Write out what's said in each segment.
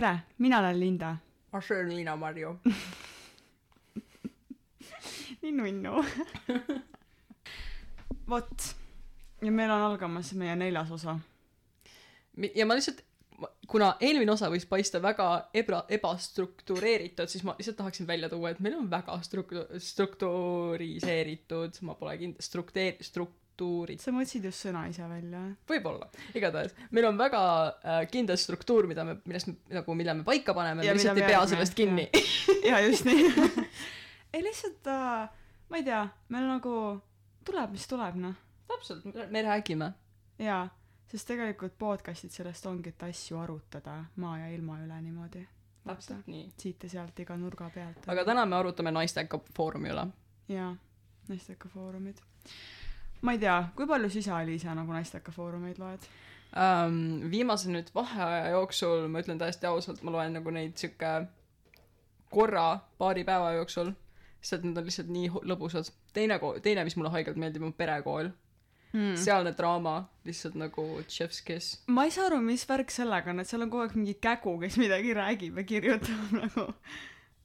tere, mina olen Linda. ah see on Liina Marju. nii nunnu. vot, ja meil on algamas meie neljas osa. ja ma lihtsalt, kuna eelmine osa võis paista väga ebra-, ebastruktureeritud, siis ma lihtsalt tahaksin välja tuua, et meil on väga struktu-, struktuuriseeritud, ma pole kindel, strukteer-, struktuurid, sa mõtlesid just sõna ise välja? võib-olla, igatahes. meil on väga äh, kindel struktuur, mida me, millest me nagu, mille me paika paneme, me lihtsalt ei pea sellest kinni. ja just nii. ei lihtsalt äh,, ma ei tea, meil nagu tuleb, mis tuleb, noh. täpselt, me räägime. jaa, sest tegelikult podcast'id sellest ongi, et asju arutada maa ja ilma üle niimoodi. täpselt nii. siit ja sealt iga nurga pealt. aga täna me arutame Naisteka Foorumi üle. jaa, naisteka foorumid. Ma ei tea, kui palju sina, Liisa, nagu naisteka foorumeid loed? um,. viimase nüüd vaheaja jooksul, ma ütlen täiesti ausalt, ma loen nagu neid sihuke korra paari päeva jooksul, sest need on lihtsalt nii lõbusad. teine teine, mis mulle haigelt meeldib, on perekool mm.. sealne draama lihtsalt nagu chef's kiss. ma ei saa aru, mis värk sellega on, et seal on kogu aeg mingi kägu, kes midagi räägib ja kirjutab nagu.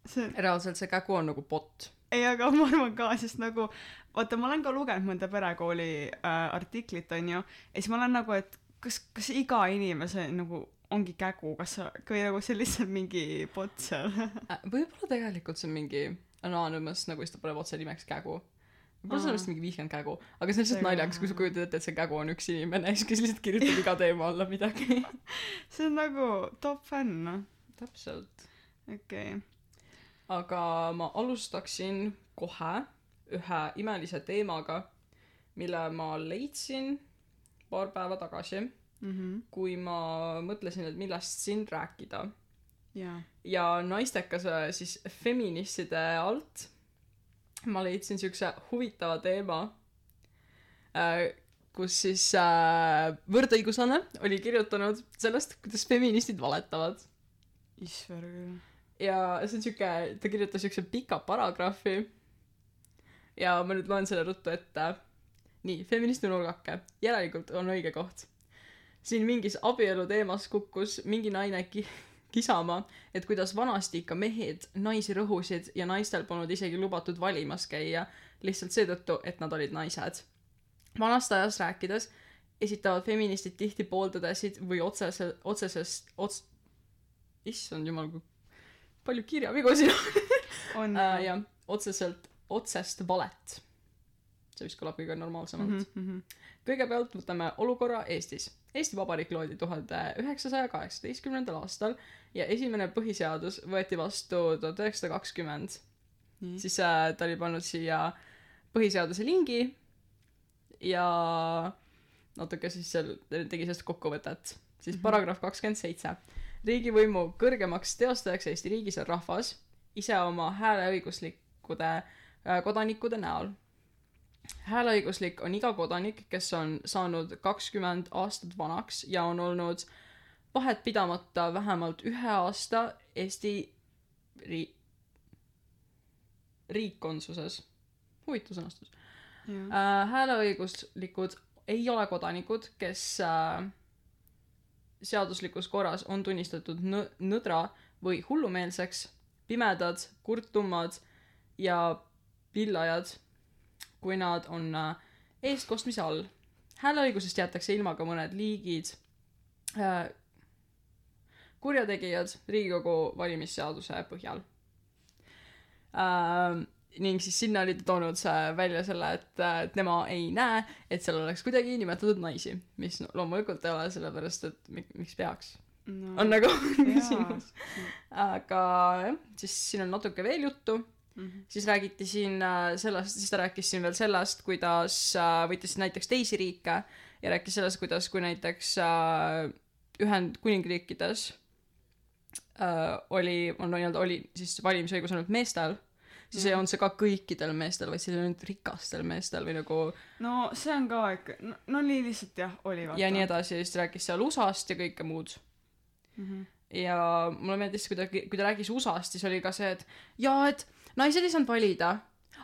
see, reaalselt see kägu on nagu bot. ei, aga ma arvan ka, sest nagu vaata, ma olen ka lugenud mõnda perekooli äh, artiklit, onju, ja siis ma olen nagu, et kas, kas iga inimese nagu ongi kägu, kas sa, või nagu see on lihtsalt mingi bot seal. Äh, võib-olla tegelikult see on mingi anonymous nagu siis ta paneb otse nimeks kägu. võib-olla seal on vist mingi viiskümmend kägu, aga see on lihtsalt naljakas, kui sa kujutad ette, et see kägu on üks inimene, siis kes lihtsalt kirjutab iga teema alla midagi. see on nagu top fänn, noh. täpselt. okei okay.. aga ma alustaksin kohe ühe imelise teemaga, mille ma leidsin paar päeva tagasi, mm. -hmm. kui ma mõtlesin, et millest siin rääkida. ja naistekase siis feministide alt ma leidsin siukse huvitava teema, kus siis äh, võrdõiguslane oli kirjutanud sellest, kuidas feministid valetavad issver küll. ja see on siuke, ta kirjutas siukse pika paragrahvi. Ja ma nüüd loen selle ruttu ette. nii, feministi nurgake, järelikult on õige koht. siin mingis abielu teemas kukkus mingi naine ki-, kisama, et kuidas vanasti ikka mehed naisi rõhusid ja naistel polnud isegi lubatud valimas käia, lihtsalt seetõttu, et nad olid naised. vanast ajast rääkides esitavad feministid tihti pooltõdesid või otsese, otsesest, ots-, issand jumal, kui palju kirjavigu siin on on uh,. jah, otseselt, otsest valet. see vist kõlab kõige normaalsemalt mm. mm. -hmm. kõigepealt võtame olukorra Eestis. Eesti Vabariik loodi tuhande üheksasaja kaheksateistkümnendal aastal ja esimene põhiseadus võeti vastu tuhat üheksasada kakskümmend. siis äh, ta oli pannud siia põhiseaduse lingi ja natuke siis seal tegi sellest kokkuvõtet. siis paragrahv kakskümmend seitse. riigivõimu kõrgemaks teostajaks Eesti riigis on rahvas ise oma hääleõiguslikude äh, kodanikude näol. hääleõiguslik on iga kodanik, kes on saanud kakskümmend aastat vanaks ja on olnud vahet pidamata vähemalt ühe aasta Eesti ri-, riikkonsuses. huvitav sõnastus. äh, hääleõiguslikud ei ole kodanikud, kes äh, seaduslikus korras on tunnistatud nõdra või hullumeelseks, pimedad, kurttummad ja pillajad, kui nad on äh, eestkostmise all. hääleõigusest jäetakse ilma ka mõned liigid äh, kurjategijad Riigikogu valimisseaduse põhjal. Äh, ning siis sinna oli ta toonud välja selle, et, et tema ei näe, et seal oleks kuidagi nimetatud naisi, mis loomulikult ei ole, sellepärast et mi- miks peaks, no, on nagu küsimus. aga jah, siis siin on natuke veel juttu, Mhm. siis räägiti siin äh, sellest, siis ta rääkis siin veel sellest, kuidas äh, võttis näiteks teisi riike ja rääkis sellest, kuidas, kui näiteks äh, Ühendkuningriikides oli, on nii-öelda oli siis valimisõigus ainult meestel, siis ei olnud see ka kõikidel meestel, vaid see oli ainult rikastel meestel või nagu no see on ka ikka, no, no nii lihtsalt jah, oli vaata. ja nii edasi ja siis ta rääkis seal USA-st ja kõike muud mm. -hmm. ja mulle meeldis, kui ta, kui ta rääkis USA-st, siis oli ka see, et jaa, et naised ei saanud valida,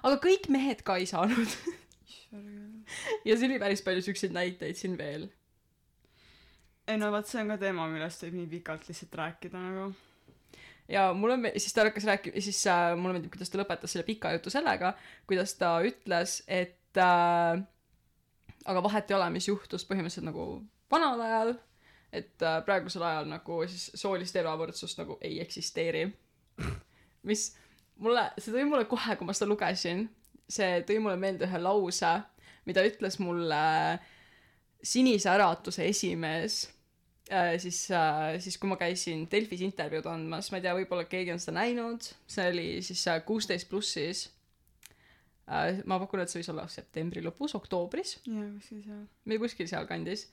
aga kõik mehed ka ei saanud. ja siin oli päris palju siukseid näiteid siin veel. ei no vot see on ka teema millest võib nii pikalt lihtsalt rääkida nagu ja mulle me- siis ta hakkas rääkima siis äh, mulle meeldib kuidas ta lõpetas selle pika jutu sellega kuidas ta ütles et äh, aga vahet ei ole mis juhtus põhimõtteliselt nagu vanal ajal et äh, praegusel ajal nagu siis soolist ebavõrdsust nagu ei eksisteeri mis mulle see tõi mulle kohe kui ma seda lugesin see tõi mulle meelde ühe lause mida ütles mulle Sinise Äratuse esimees äh, siis äh, siis kui ma käisin Delfis intervjuud andmas. Ma ei tea võib-olla keegi on seda näinud. See oli siis äh, kuusteist plussis äh, ma pakun et see võis olla septembri lõpus oktoobris. Jaa kuskil seal või kuskil sealkandis.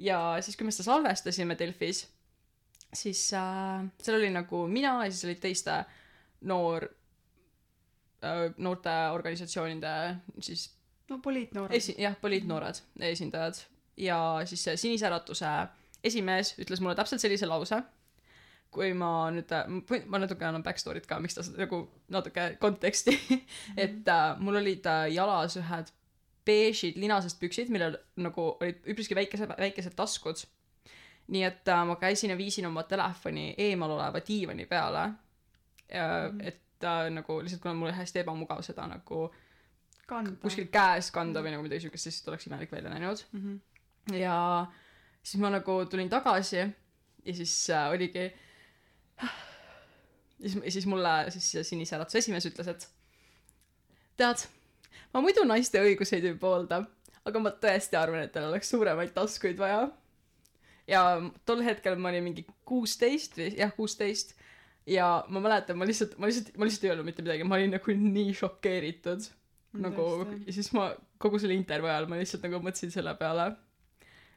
Ja siis kui me seda salvestasime Delfis siis äh, seal oli nagu mina ja siis olid teiste noor äh, noorteorganisatsioonide siis no poliitnoored esi- jah poliitnoored esindajad. Ja siis see Sinise Äratuse esimees ütles mulle täpselt sellise lause. Kui ma nüüd ma natuke annan backstory't ka miks ta seda nagu natuke konteksti et äh, mul olid äh, jalas ühed beežid linasest püksid millel nagu olid üpriski väikesed väikesed taskud. Nii et äh, ma käisin ja viisin oma telefoni eemal oleva diivani peale. Äh, et äh, nagu lihtsalt kuna mul oli hästi ebamugav seda nagu kanda kuskil käes kanda või nagu midagi siukest siis oleks imelik välja näinud mm -hmm. ja siis ma nagu tulin tagasi ja siis äh, oligi ja siis, siis mulle siis Sinise Äratuse esimees ütles, et tead, ma muidu naiste õiguseid ei poolda, aga ma tõesti arvan, et tal oleks suuremaid taskuid vaja. ja tol hetkel ma olin mingi kuusteist või jah, kuusteist ja ma mäletan, ma lihtsalt, ma lihtsalt, ma lihtsalt ei öelnud mitte midagi, ma olin nagu nii šokeeritud. Nagu ja siis ma kogu selle intervjuu ajal ma lihtsalt nagu mõtlesin selle peale.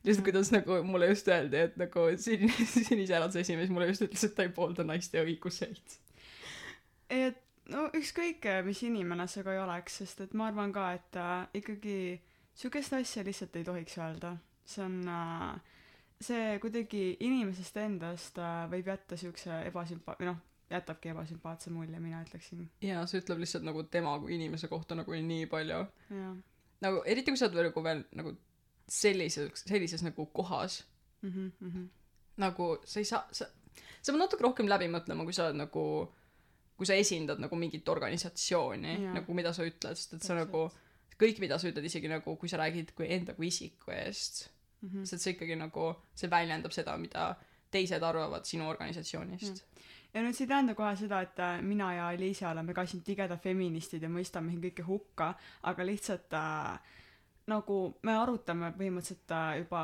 Lihtsalt kuidas nagu mulle just öeldi et nagu sin- sinise äratuse esimees mulle just ütles et ta ei poolda naiste õiguseid. Et no ükskõik mis inimene sa ka ei oleks sest et ma arvan ka et äh, ikkagi sihukest asja lihtsalt ei tohiks öelda. See on äh, see kuidagi inimesest endast äh, võib jätta siukse ebasümpa- või noh jätabki ebasümpaatse mulje mina ütleksin. Ja see ütleb lihtsalt nagu tema kui inimese kohta nagu nii palju. Jah nagu eriti kui sa oled nagu veel nagu sellises sellises nagu kohas. Mhm mhm. Nagu sa ei saa sa sa pead natuke rohkem läbi mõtlema kui sa oled nagu kui sa esindad nagu mingit organisatsiooni Jaa. nagu mida sa ütled sest et sa Täpselt. nagu kõik mida sa ütled isegi nagu kui sa räägid kui enda kui isiku eest mhm sest see ikkagi nagu see väljendab seda mida teised arvavad sinu organisatsioonist ja nüüd see ei tähenda kohe seda, et äh, mina ja Liisa oleme ka siin tigedad feministid ja mõistame siin kõike hukka, aga lihtsalt äh, nagu me arutame põhimõtteliselt äh, juba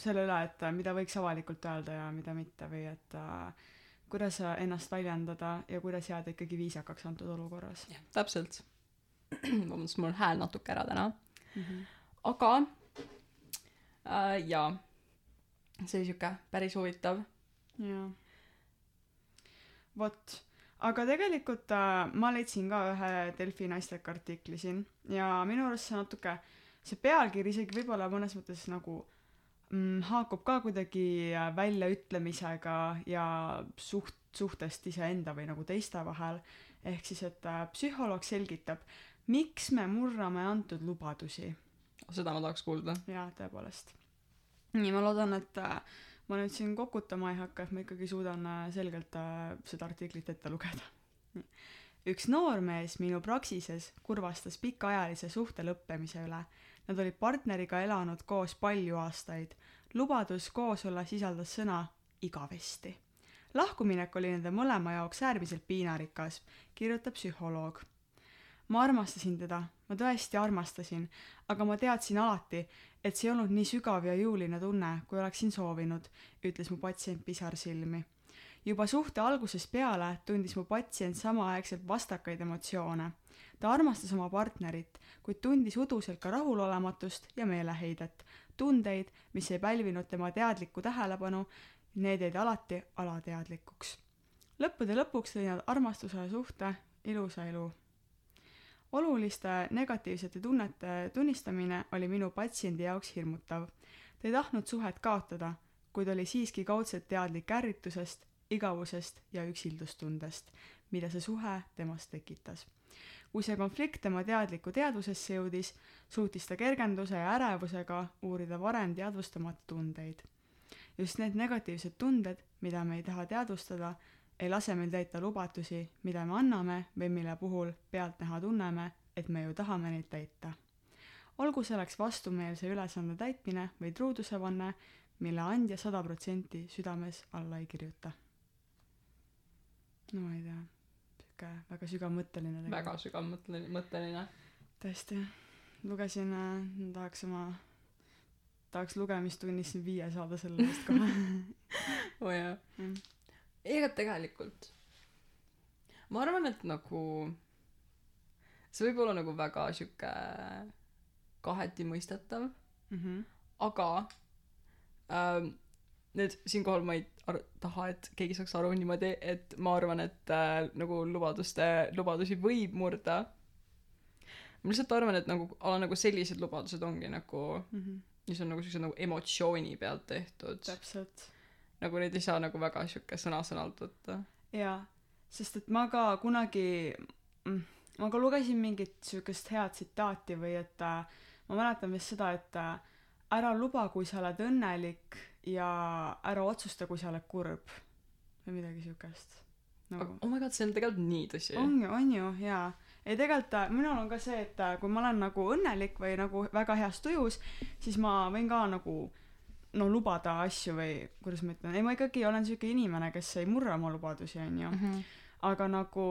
selle üle, et äh, mida võiks avalikult öelda ja mida mitte või et äh, kuidas äh, ennast väljendada ja kuidas jääda ikkagi viisakaks antud olukorras jah täpselt vabandust mul hääl natuke ära täna mm. -hmm. aga äh, jaa see oli siuke päris huvitav jaa. vot, aga tegelikult äh, ma leidsin ka ühe Delfi naisteka artikli siin ja minu arust see natuke, see pealkiri isegi võib-olla mõnes mõttes nagu mm, haakub ka kuidagi äh, väljaütlemisega ja suht-, suhtest iseenda või nagu teiste vahel. ehk siis, et äh, psühholoog selgitab, miks me murrame antud lubadusi seda ma tahaks kuulda jaa, tõepoolest. Nii, ma loodan, et äh, ma nüüd siin kokutama ei hakka, et ma ikkagi suudan äh, selgelt äh, seda artiklit ette lugeda. üks noormees minu praksises kurvastas pikaajalise suhte lõppemise üle. Nad olid partneriga elanud koos palju aastaid. lubadus koos olla sisaldas sõna igavesti. lahkuminek oli nende mõlema jaoks äärmiselt piinarikas, kirjutab psühholoog ma armastasin teda, ma tõesti armastasin, aga ma teadsin alati, et see ei olnud nii sügav ja jõuline tunne, kui oleksin soovinud, ütles mu patsient pisarsilmi. juba suhte algusest peale tundis mu patsient samaaegselt vastakaid emotsioone. ta armastas oma partnerit, kuid tundis uduselt ka rahulolematust ja meeleheidet, tundeid, mis ei pälvinud tema teadlikku tähelepanu, need jäid alati alateadlikuks. lõppude lõpuks lõi nad armastuse ja suhte ilusa elu oluliste negatiivsete tunnete tunnistamine oli minu patsiendi jaoks hirmutav. ta ei tahtnud suhet kaotada, kuid oli siiski kaudselt teadlik ärritusest, igavusest ja üksildustundest, mida see suhe temas tekitas. kui see konflikt tema teadlikku teadvusesse jõudis, suutis ta kergenduse ja ärevusega uurida varem teadvustamata tundeid. just need negatiivsed tunded, mida me ei taha teadvustada, ei lase meil täita lubadusi, mida me anname või mille puhul pealtnäha tunneme, et me ju tahame neid täita. olgu selleks vastumeelse ülesande täitmine või truuduse vanne, mille andja sada protsenti südames alla ei kirjuta. no ma ei tea, sihuke väga sügavmõtteline väga sügavmõtteline mõtteline tõesti lugesin äh, tahaks oma tahaks lugemistunnis viie saada selle eest kohe oo oh, jaa Mm. Ega tegelikult. Ma arvan et nagu see võib olla nagu väga sihuke kaheti mõistetav. Mhm. aga ähm, nüüd siinkohal ma ei ar- taha et keegi saaks aru niimoodi et ma arvan et äh, nagu lubaduste lubadusi võib murda. Ma lihtsalt arvan et nagu ala nagu sellised lubadused ongi nagu Mhm. mis on nagu siuksed nagu emotsiooni pealt tehtud. Täpselt nagu neid ei saa nagu väga sihuke sõna-sõnalt võtta. Jaa sest et ma ka kunagi mm, ma ka lugesin mingit siukest head tsitaati või et äh, ma mäletan vist seda et äh, ära luba kui sa oled õnnelik ja ära otsusta kui sa oled kurb. Või midagi siukest nagu oh my god see on tegelikult nii tõsi. On ju on ju jaa. Ei tegelikult äh, minul on ka see et kui ma olen nagu õnnelik või nagu väga heas tujus siis ma võin ka nagu no lubada asju või kuidas ma ütlen ei ma ikkagi olen siuke inimene kes ei murra oma lubadusi onju. Mhm. aga nagu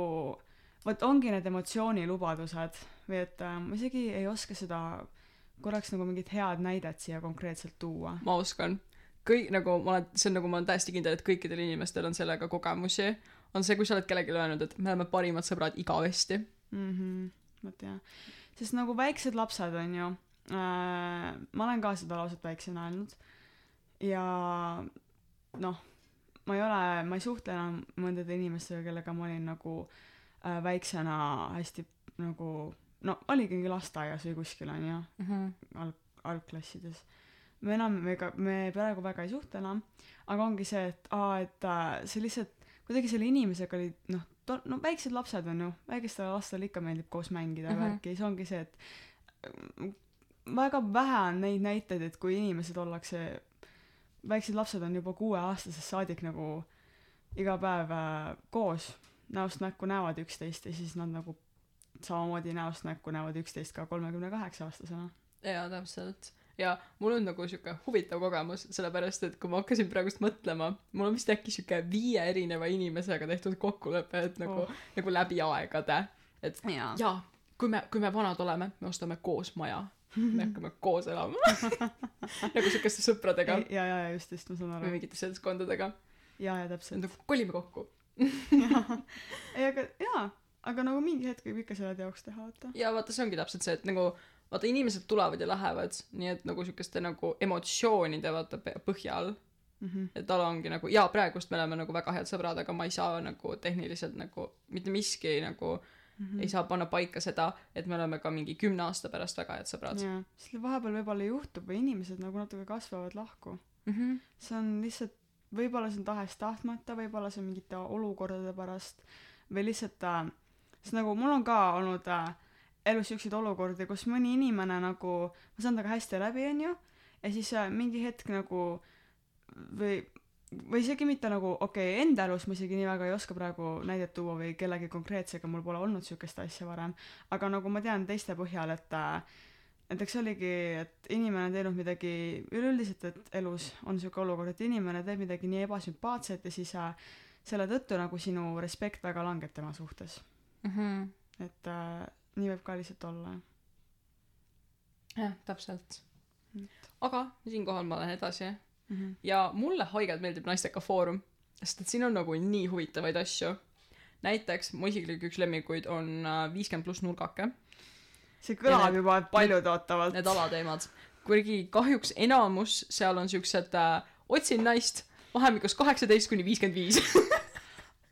vot ongi need emotsioonilubadused või et äh, ma isegi ei oska seda korraks nagu mingit head näidet siia konkreetselt tuua. Ma oskan. Kõik nagu ma olen see on nagu ma olen täiesti kindel et kõikidel inimestel on sellega kogemusi. On see kui sa oled kellelegi öelnud et me oleme parimad sõbrad igavesti. Mhm vot jah. Sest nagu väiksed lapsed on ju äh, ma olen ka seda lauset väiksena öelnud ja noh ma ei ole ma ei suhtle enam mõndade inimestega kellega ma olin nagu äh, väiksena hästi nagu no oligi lasteaias või kuskil onju mm -hmm. alg- algklassides me enam me ka me praegu väga ei suhtle enam aga ongi see et aa et äh, see lihtsalt kuidagi selle inimesega oli noh to- no väiksed lapsed on ju väikestele lastele ikka meeldib koos mängida ja Mhm. värki siis ongi see et mm, väga vähe on neid näiteid et kui inimesed ollakse väiksed lapsed on juba kuueaastasest saadik nagu iga päev äh, koos näost näkku näevad üksteist ja siis nad nagu samamoodi näost näkku näevad üksteist ka kolmekümne kaheksa aastasena jaa täpselt. Ja mul on nagu sihuke huvitav kogemus sellepärast et kui ma hakkasin praegust mõtlema mul on vist äkki sihuke viie erineva inimesega tehtud kokkulepe et nagu Oh. nagu läbi aegade. Et jaa. jaa kui me kui me vanad oleme me ostame koos maja me hakkame koos elama. Nagu siukeste sõpradega. Ja ja ja just just ma saan või aru mingite seltskondadega. Ja ja täpselt. Nagu kolime kokku. Ei aga jaa. Aga nagu mingi hetk võib ikka selle teoks teha vaata. Ja vaata see ongi täpselt see et nagu vaata inimesed tulevad ja lähevad nii et nagu siukeste nagu emotsioonide vaata põhjal. Mhm. Et ala ongi nagu jaa praegust me oleme nagu väga head sõbrad aga ma ei saa nagu tehniliselt nagu mitte miski nagu Mhm. ei saa panna paika seda et me oleme ka mingi kümne aasta pärast väga head sõbrad sest vahepeal võib-olla juhtub või inimesed nagu natuke kasvavad lahku mm-hmm. see on lihtsalt võib-olla see on tahes-tahtmata võib-olla see on mingite olukordade pärast või lihtsalt äh, sest nagu mul on ka olnud äh, elus siukseid olukordi kus mõni inimene nagu ma saan temaga hästi läbi onju ja siis äh, mingi hetk nagu või või isegi mitte nagu okei okay, enda elus ma isegi nii väga ei oska praegu näidet tuua või kellegi konkreetsega mul pole olnud siukest asja varem aga nagu ma tean teiste põhjal et äh, näiteks oligi et inimene on teinud midagi üleüldiselt et elus on siuke olukord et inimene teeb midagi nii ebasümpaatset ja siis äh, selle tõttu nagu sinu respekt väga langeb tema suhtes Mm-hmm. et äh, nii võib ka lihtsalt olla jah täpselt Mm. aga siinkohal ma lähen edasi mm -hmm. ja mulle haigelt meeldib naisteka foorum sest et siin on nagu nii huvitavaid asju. Näiteks mu isiklik üks lemmikuid on äh, viiskümmend pluss nurgake. See kõlab need- juba paljud ootavad need alateemad. Kuigi kahjuks enamus seal on siuksed äh, otsin naist vahemikus kaheksateist kuni viiskümmend viis.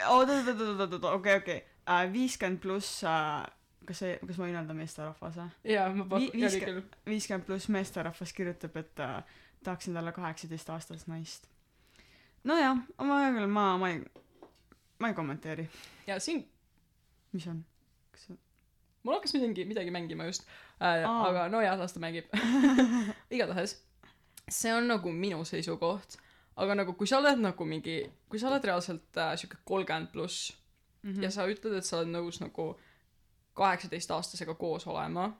Oot oot oot oot oot oot okei. Okei viiskümmend pluss äh, kas see kas ma võin öelda meesterahvas või jaa ma pakun viiske- küll. viiskümmend pluss meesterahvas kirjutab et äh, tahaksin talle kaheksateist aastast naist. Nojah ma ma ma ei ma ei kommenteeri. Ja siin mis on? Kas see mul hakkas midagi midagi mängima just. Äh, aga no jaa las ta mängib. Igatahes see on nagu minu seisukoht. Aga nagu kui sa oled nagu mingi kui sa oled reaalselt äh, sihuke kolmkümmend pluss mm -hmm. ja sa ütled et sa oled nõus nagu kaheksateistaastasega koos olema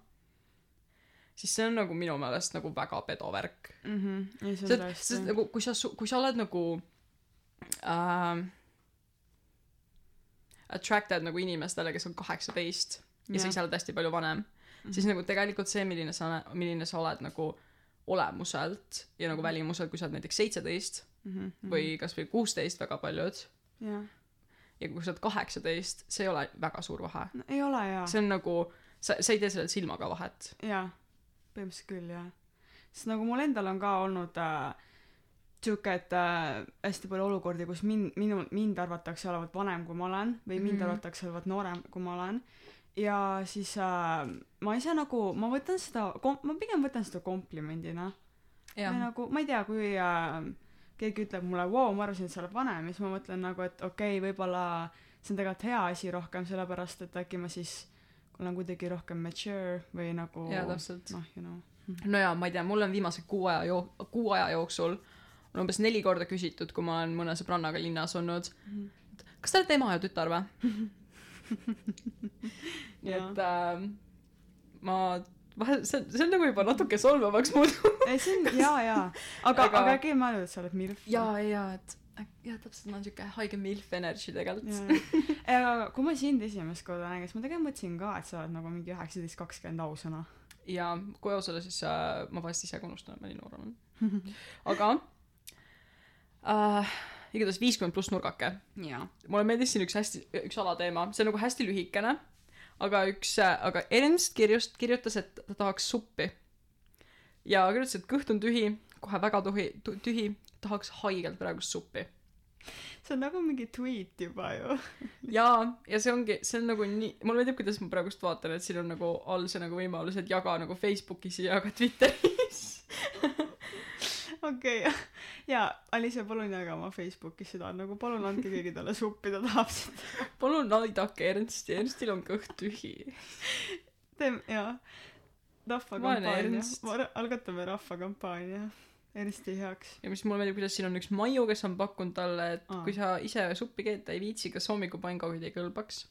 siis see on nagu minu meelest nagu väga pedovärk -hmm. ei see on tõesti nagu kui sa kui sa oled nagu äh, attracted nagu inimestele kes on kaheksateist ja sa Jah. ise oled hästi palju vanem Mhm. siis nagu tegelikult see milline sa milline sa oled nagu olemuselt ja nagu välimuselt kui sa oled näiteks seitseteist mm -hmm. või kasvõi kuusteist väga paljud jah ja kui sa oled kaheksateist see ei ole väga suur vahe no, ei ole jaa see on nagu sa sa ei tee sellel silmaga vahet jaa põhimõtteliselt küll jah. Sest nagu mul endal on ka olnud äh, sihuke et äh, hästi palju olukordi kus mind minu mind arvatakse olevat vanem kui ma olen või mind Mhm. arvatakse olevat noorem kui ma olen. Ja siis äh, ma ise nagu ma võtan seda ma pigem võtan seda komplimendina. Või nagu ma ei tea kui äh, keegi ütleb mulle vau ma arvasin et sa oled vanem siis ma mõtlen nagu et okei okay, võib-olla see on tegelikult hea asi rohkem sellepärast et äkki ma siis olen kuidagi rohkem mature või nagu jaa täpselt. noh you know. No jaa ma ei tea mul on viimase kuu aja joo- kuu aja jooksul on umbes neli korda küsitud kui ma olen mõne sõbrannaga linnas olnud Mhm. kas te olete ema ja tütar või? Nii et äh, ma vahel see see on nagu juba natuke solvavaks muutunud. Ei see on jaa jaa. Aga Aga- aga äkki ei mõelnud et sa oled milf jaa jaa et jah täpselt mul on siuke haige milf energy tegelikult. Aga kui ma sind esimest korda nägin siis ma tegelikult mõtlesin ka et sa oled nagu mingi üheksateist kakskümmend ausõna? Ja kui aus olla siis äh, ma vahest ise ka unustan et ma nii noor olen aga äh, igatahes viiskümmend pluss nurgake. Mulle meeldis siin üks hästi üks alateema. See on nagu hästi lühikene aga üks äh, aga Ernst kirjust kirjutas et ta tahaks suppi. Ja kirjutas et kõht on tühi kohe väga tuhi, tu- tühi tahaks haigelt praegust suppi see on nagu mingi tweet juba ju. Jaa ja see ongi see on nagu nii mulle meeldib kuidas ma praegust vaatan et siin on nagu all see nagu võimalus et jaga nagu Facebookis ja ka Twitteris. Okei okay. jaa Alice palun jaga oma Facebookis seda nagu palun andke keegi talle suppi ta tahab seda. Palun aidake Ernsti Ernstil on kõht tühi. Teeme jaa. Rahvakampaania algatame rahvakampaania Ernsti heaks. Ja mis mulle meeldib kuidas siin on üks Maiu kes on pakkunud talle et Aa. kui sa ise suppi keeta ei viitsi kas hommikupannkoovid ei kõlbaks?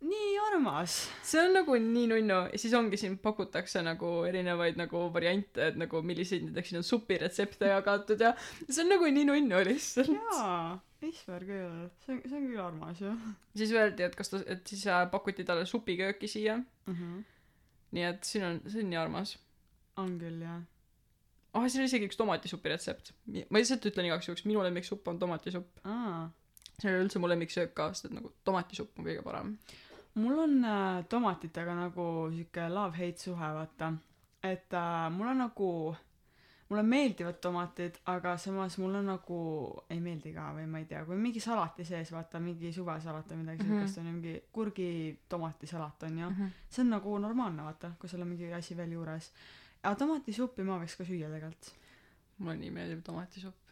Nii armas. See on nagu nii nunnu. Ja siis ongi siin pakutakse nagu erinevaid nagu variante et nagu milliseid näiteks siin on supiretsepte jagatud ja see on nagu nii nunnu lihtsalt. Jaa issand küll. See on see on küll armas ju siis öeldi et kas ta et siis äh, pakuti talle supikööki siia. Mm -hmm. nii et siin on see on nii armas. On küll jah ah siin on isegi üks tomatisupi retsept. Ma lihtsalt ütlen igaks juhuks minu lemmiksupp on tomatisupp aa. See ole üldse mu lemmiksöök ka sest et nagu tomatisupp on kõige parem. Mul on äh, tomatitega nagu sihuke love-hate suhe vaata. Et äh, mul on nagu mulle meeldivad tomatid aga samas mul on nagu ei meeldi ka või ma ei tea kui on mingi salati sees vaata mingi suvesalat või midagi Mhm. siukest on ju mingi kurgi tomatisalat on ju. Mm -hmm. see on nagu normaalne vaata kui seal on mingi asi veel juures aga tomatisuppi ma võiks ka süüa tegelikult. Mulle nii meeldib tomatisupp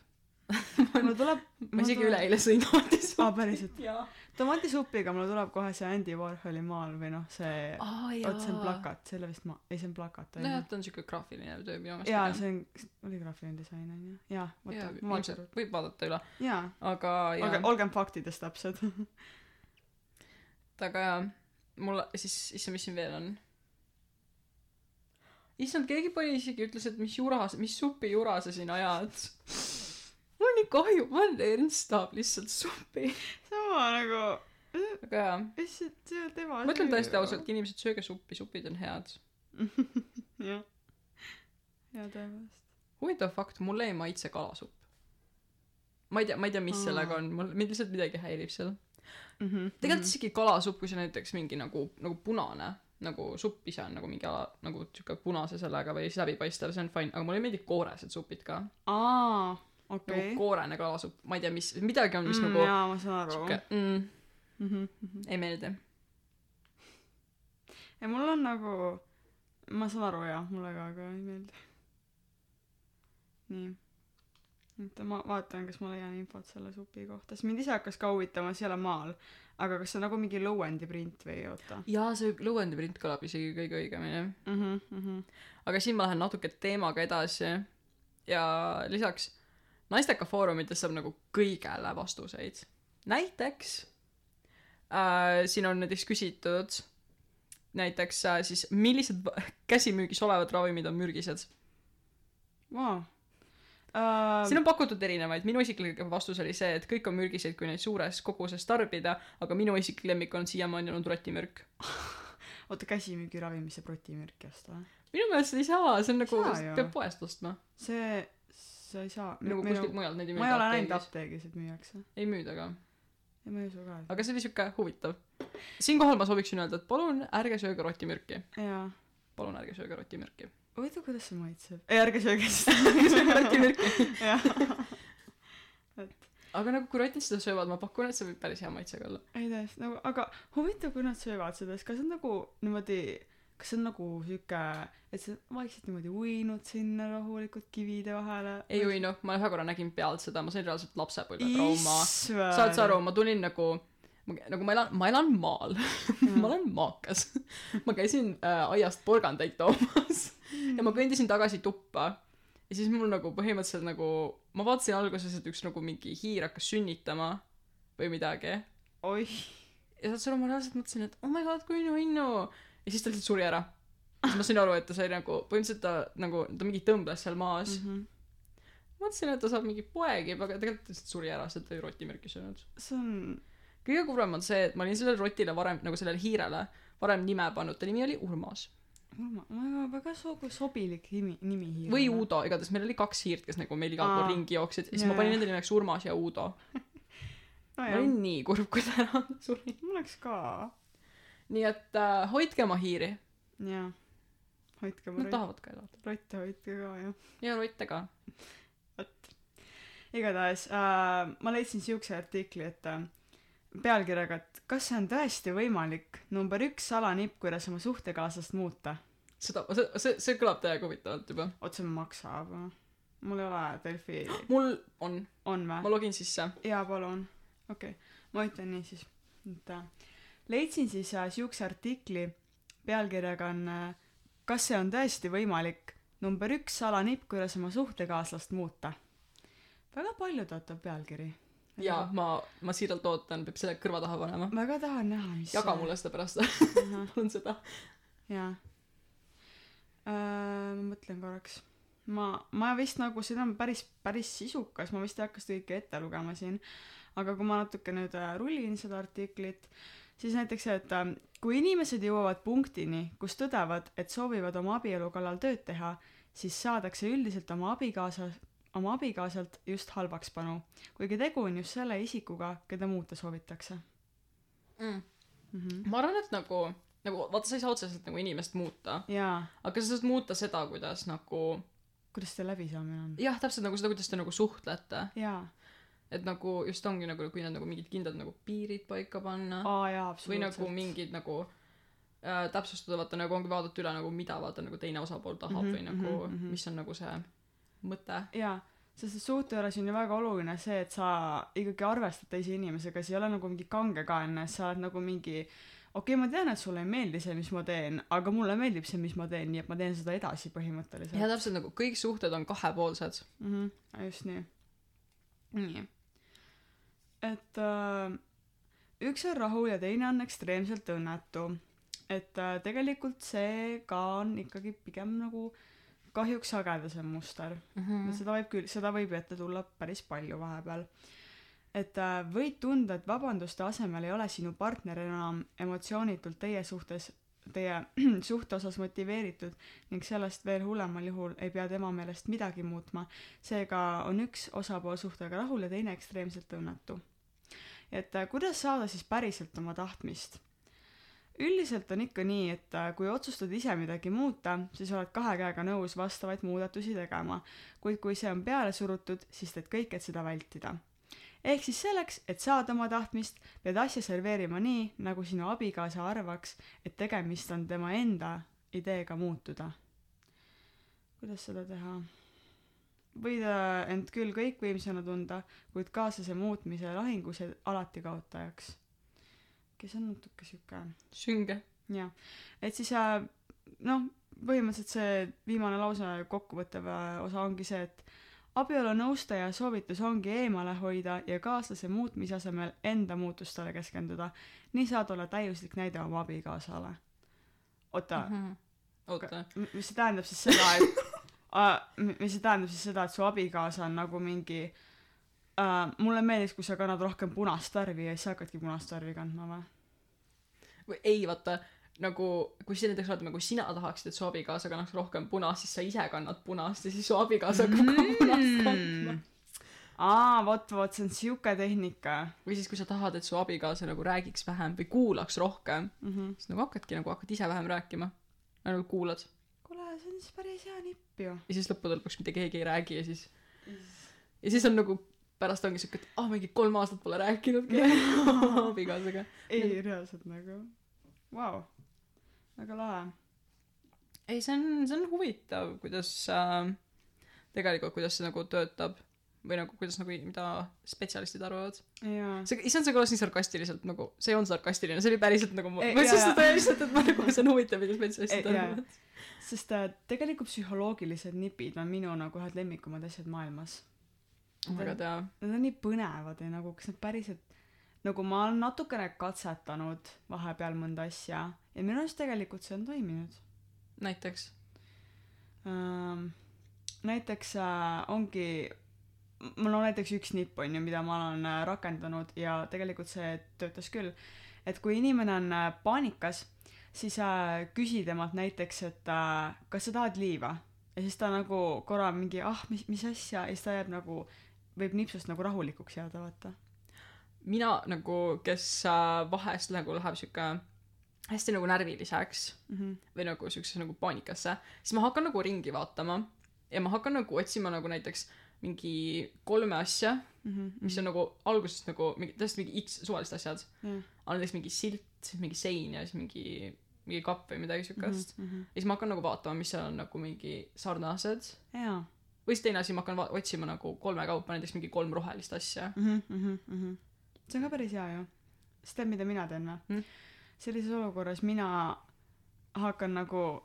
mulle tuleb ma isegi üleeile sõin tomatisuppi aa päriselt? Jaa. Tomatisupiga mulle tuleb kohe see Andy Warholi maal või noh see aa oot see on plakat selle vist ma ei see on plakat nojah ta on siuke graafiline töö minu meelest jaa see on oli graafiline disain on ju jaa ilmselt võib vaadata üle. Aga aga olgem faktides täpsed. Aga jaa mul siis issand mis siin veel on issand keegi pani isegi ütles et mis jura mis supi jura sa siin ajad. Mul on nii kahju ma et Ernst tahab lihtsalt suppi sama nagu aga jaa issand see on tema ma ütlen tõesti ausalt inimesed sööge suppi supid on head. Jah. Jaa tõepoolest. Huvitav fakt mulle ei maitse kalasupp. Ma ei tea ma ei tea mis Aa. sellega on mul mind lihtsalt midagi häirib seal. Mhm tegelikult isegi kalasupp kui see näiteks mingi nagu nagu punane nagu supp ise on nagu mingi ala nagu siuke punase sellega või siis läbipaistev see on fine aga mulle ei meeldi kooresed supid ka. Aa nagu okei. koorene kalasupp ma ei tea mis midagi on mis Mm, nagu jaa ma saan aru. siuke mm, mhm mhm. Ei meeldi. Ja mul on nagu ma saan aru jah mulle ka aga ei meeldi. Nii oota ma vaatan kas ma leian infot selle supi kohta. Sest mind ise hakkas ka huvitama see ei ole maal. Aga kas see on nagu mingi lõuendi print või oota? Jaa see lõuendi print kõlab isegi kõige õigemini. Mhm mhm. Aga siin ma lähen natuke teemaga edasi. Ja lisaks naisteka foorumites saab nagu kõigele vastuseid. Näiteks äh, siin on näiteks küsitud näiteks äh, siis millised käsimüügis olevad ravimid on mürgised? Vau uh, siin on pakutud erinevaid. Minu isiklik vastus oli see et kõik on mürgised kui neid suures koguses tarbida aga minu isiklik lemmik on siiamaani olnud rotimürk. Oota käsimüügiravi mis see protimürk just või? Minu meelest ei saa. See on nagu peab poest ostma. See sa ei saa. Nagu kuskilt mujalt neid ei ma ei ole näinud müüda apteegis. et müüakse. Ei müüda ka. Ja ma ei usu ka aga see oli siuke huvitav. Siinkohal ma sooviksin öelda et palun ärge sööge rotimürki. Palun ärge sööge rotimürki huvitav kuidas see maitseb? Ei ärge sööge ärge sööge seda rotimürki jah. Aga nagu kui rotid seda söövad ma pakun et see võib päris hea maitsega olla. Ei täiesti nagu aga huvitav kui nad söövad seda siis kas see on nagu niimoodi kas see on nagu siuke et sa vaikselt niimoodi uinud sinna rahulikult kivide vahele? Ei uinu ma ühe korra nägin pealt seda. Ma sain reaalselt lapsepõlvetrauma saad sa aru ma tulin nagu ma, nagu ma elan ma elan maal. Ma olen maakas. Ma käisin äh, aiast porgandeid toomas ja ma kõndisin tagasi tuppa. Ja siis mul nagu põhimõtteliselt nagu ma vaatasin alguses et üks nagu mingi hiir hakkas sünnitama või midagi. Oih ja saad sa aru ma reaalselt mõtlesin et oh my god kui nunnu ja siis ta lihtsalt suri ära. Siis ma sain aru et ta sai nagu põhimõtteliselt ta nagu ta mingi tõmbles seal maas. Mhm. mõtlesin et ta saab mingi poegib aga tegelikult ta lihtsalt suri ära sest ta oli rotimürki söönud. See on kõige kurvem on see et ma olin sellele rotile varem nagu sellele hiirele varem nime pannud. Ta nimi oli Urmas. ma väga väga so- sobilik nimi nimi hiir või Uudo igatahes meil oli kaks hiirt kes nagu meil igal pool ringi jooksid. Ja siis Jaa, ma panin nende nimeks Urmas ja Uudo ma nojah olin nii kurb kui ta ära suri. Mul oleks ka. Nii et äh, hoidke oma hiiri. Jaa. Hoidke oma nad tahavad ka elada. rotte hoidke ka jah. Ja rotte ka. Vot. Igatahes äh, ma leidsin siukse artikli et äh, pealkirjaga et kas see on tõesti võimalik number üks salanipp kuidas oma suhtekaaslast muuta? Seda see see see kõlab täiega huvitavalt juba. Otse maksab mul ei ole Delfi mul on. On ma vä login sisse. Jaa palun. Okei okay. ma ütlen nii siis. Et äh, leidsin siis äh, siukse artikli. Pealkirjaga on äh, kas see on tõesti võimalik number üks salanipp kuidas oma suhtekaaslast muuta? Väga palju tõotab pealkiri ja ma ma siiralt ootan peab selle kõrva taha panema. Väga tahan näha mis jaga mulle seda pärast. Palun seda. Jaa. Äh, ma mõtlen korraks. Ma ma vist nagu siin on päris päris sisukas ma vist ei hakka seda kõike ette lugema siin. Aga kui ma natuke nüüd äh, rullin seda artiklit siis näiteks see et äh, kui inimesed jõuavad punktini kus tõdevad et soovivad oma abielu kallal tööd teha siis saadakse üldiselt oma abikaasa oma abikaasalt just halvaks panu kuigi tegu on just selle isikuga keda muuta soovitakse. Mm. mm -hmm. ma arvan et nagu nagu vaata sa ei saa otseselt nagu inimest muuta. Jaa. Aga sa saad muuta seda kuidas nagu kuidas see läbisaamine on? Jah täpselt nagu seda kuidas te nagu suhtlete. Jaa. Et nagu just ongi nagu kui need nagu mingid kindlad nagu piirid paika panna. Või nagu mingid nagu äh, täpsustada vaata nagu ongi vaadata üle nagu mida vaata nagu teine osapool tahab Mhm, või nagu mhm, mhm. mis on nagu see mõte. Jaa sest et suhte juures on ju väga oluline see et sa ikkagi arvestad teise inimesega see ei ole nagu mingi kangekaelne sa oled nagu mingi okei okay, ma tean et sulle ei meeldi see mis ma teen aga mulle meeldib see mis ma teen nii et ma teen seda edasi põhimõtteliselt. Ja täpselt nagu kõik suhted on kahepoolsed. Mhm just nii. Nii. Et äh, üks on rahul ja teine on ekstreemselt õnnetu. Et äh, tegelikult see ka on ikkagi pigem nagu kahjuks sagedasem muster. Mm. seda võib küll seda võib ette tulla päris palju vahepeal. Et äh, võid tunda et vabanduste asemel ei ole sinu partner enam emotsioonitult teie suhtes teie suhte osas motiveeritud ning sellest veel hullemal juhul ei pea tema meelest midagi muutma. Seega on üks osapool suhtega rahul ja teine ekstreemselt õnnetu. Et äh, kuidas saada siis päriselt oma tahtmist üldiselt on ikka nii et äh, kui otsustad ise midagi muuta siis oled kahe käega nõus vastavaid muudatusi tegema. Kuid kui see on peale surutud siis teed kõik et seda vältida. Ehk siis selleks et saada oma tahtmist pead asja serveerima nii nagu sinu abikaasa arvaks et tegemist on tema enda ideega muutuda. Kuidas seda teha? Võid äh, end küll kõikvõimsana tunda, kuid kaaslase muutmise lahingus jääd alati kaotajaks. Kes on natuke sihuke sünge. jah, et siis äh, noh, põhimõtteliselt see viimane lause kokkuvõttev äh, osa ongi see, et abielu nõustaja soovitus ongi eemale hoida ja kaaslase muutmise asemel enda muutustele keskenduda. nii saad olla täiuslik näide oma abikaasale. oota, Mhm. oota. M- mis see tähendab siis seda, et uh, mis see tähendab siis seda, et su abikaasa on nagu mingi uh, mulle meeldis, kui sa kannad rohkem punast värvi ja siis sa hakkadki punast värvi kandma või? või ei, vaata, nagu kui sa näiteks vaatame, kui sina tahaksid, et su abikaasa kannaks rohkem punast, siis sa ise kannad punast ja siis su abikaasa hakkab ka punast kandma. aa, vot, vot see on siuke tehnika või siis, kui sa tahad, et su abikaasa nagu räägiks vähem või kuulaks rohkem, mm. -hmm. siis nagu hakkadki nagu hakkad ise vähem rääkima. nagu kuulad kuule, see on siis päris hea nipp ju. ja siis lõppude lõpuks mitte keegi ei räägi ja siis ja siis on nagu pärast ongi siuke, et ah oh, mingi kolm aastat pole rääkinudki abikaasaga. ei, reaalselt nagu, vau, väga lahe. ei, see on, see on huvitav, kuidas äh, tegelikult, kuidas see nagu töötab või nagu kuidas nagu, mida spetsialistid arvavad. see, issand, see kõlas nii sarkastiliselt nagu, see ei olnud sarkastiline, see oli päriselt nagu, ma jaa, seda lihtsalt, et ma nagu, see on huvitav, mida spetsialistid arvavad. sest äh, tegelikult psühholoogilised nipid on minu nagu ühed lemmikumad asjad maailmas. Väga hea. Nad on nii põnevad ja nagu kas nad päriselt nagu ma olen natukene katsetanud vahepeal mõnda asja ja minu arust tegelikult see on toiminud näiteks. ähm,. näiteks äh, ongi mul on näiteks üks nipp on ju mida ma olen äh, rakendanud ja tegelikult see töötas küll et kui inimene on äh, paanikas siis äh, küsi temalt näiteks et äh, kas sa tahad liiva ja siis ta nagu korra mingi ah mis mis asja ja siis ta jääb nagu võib nipsust nagu rahulikuks jääda vaata mina nagu, kes äh, vahest nagu läheb siuke hästi nagu närviliseks mm -hmm. või nagu siuksesse nagu paanikasse, siis ma hakkan nagu ringi vaatama ja ma hakkan nagu otsima nagu näiteks mingi kolme asja, mm -hmm. mis on nagu alguses nagu mingi, täiesti mingi X suvalised asjad. jah on näiteks mingi silt, mingi sein ja siis mingi, mingi kapp või midagi siukest. mm -hmm. ja siis ma hakkan nagu vaatama, mis seal on nagu mingi sarnased. jaa või siis teine asi, ma hakkan otsima nagu kolme kaupa näiteks mingi kolm rohelist asja. mm. -hmm, mm -hmm. see on ka päris hea ju. sa tead, mida mina teen või Mm. sellises olukorras mina hakkan nagu,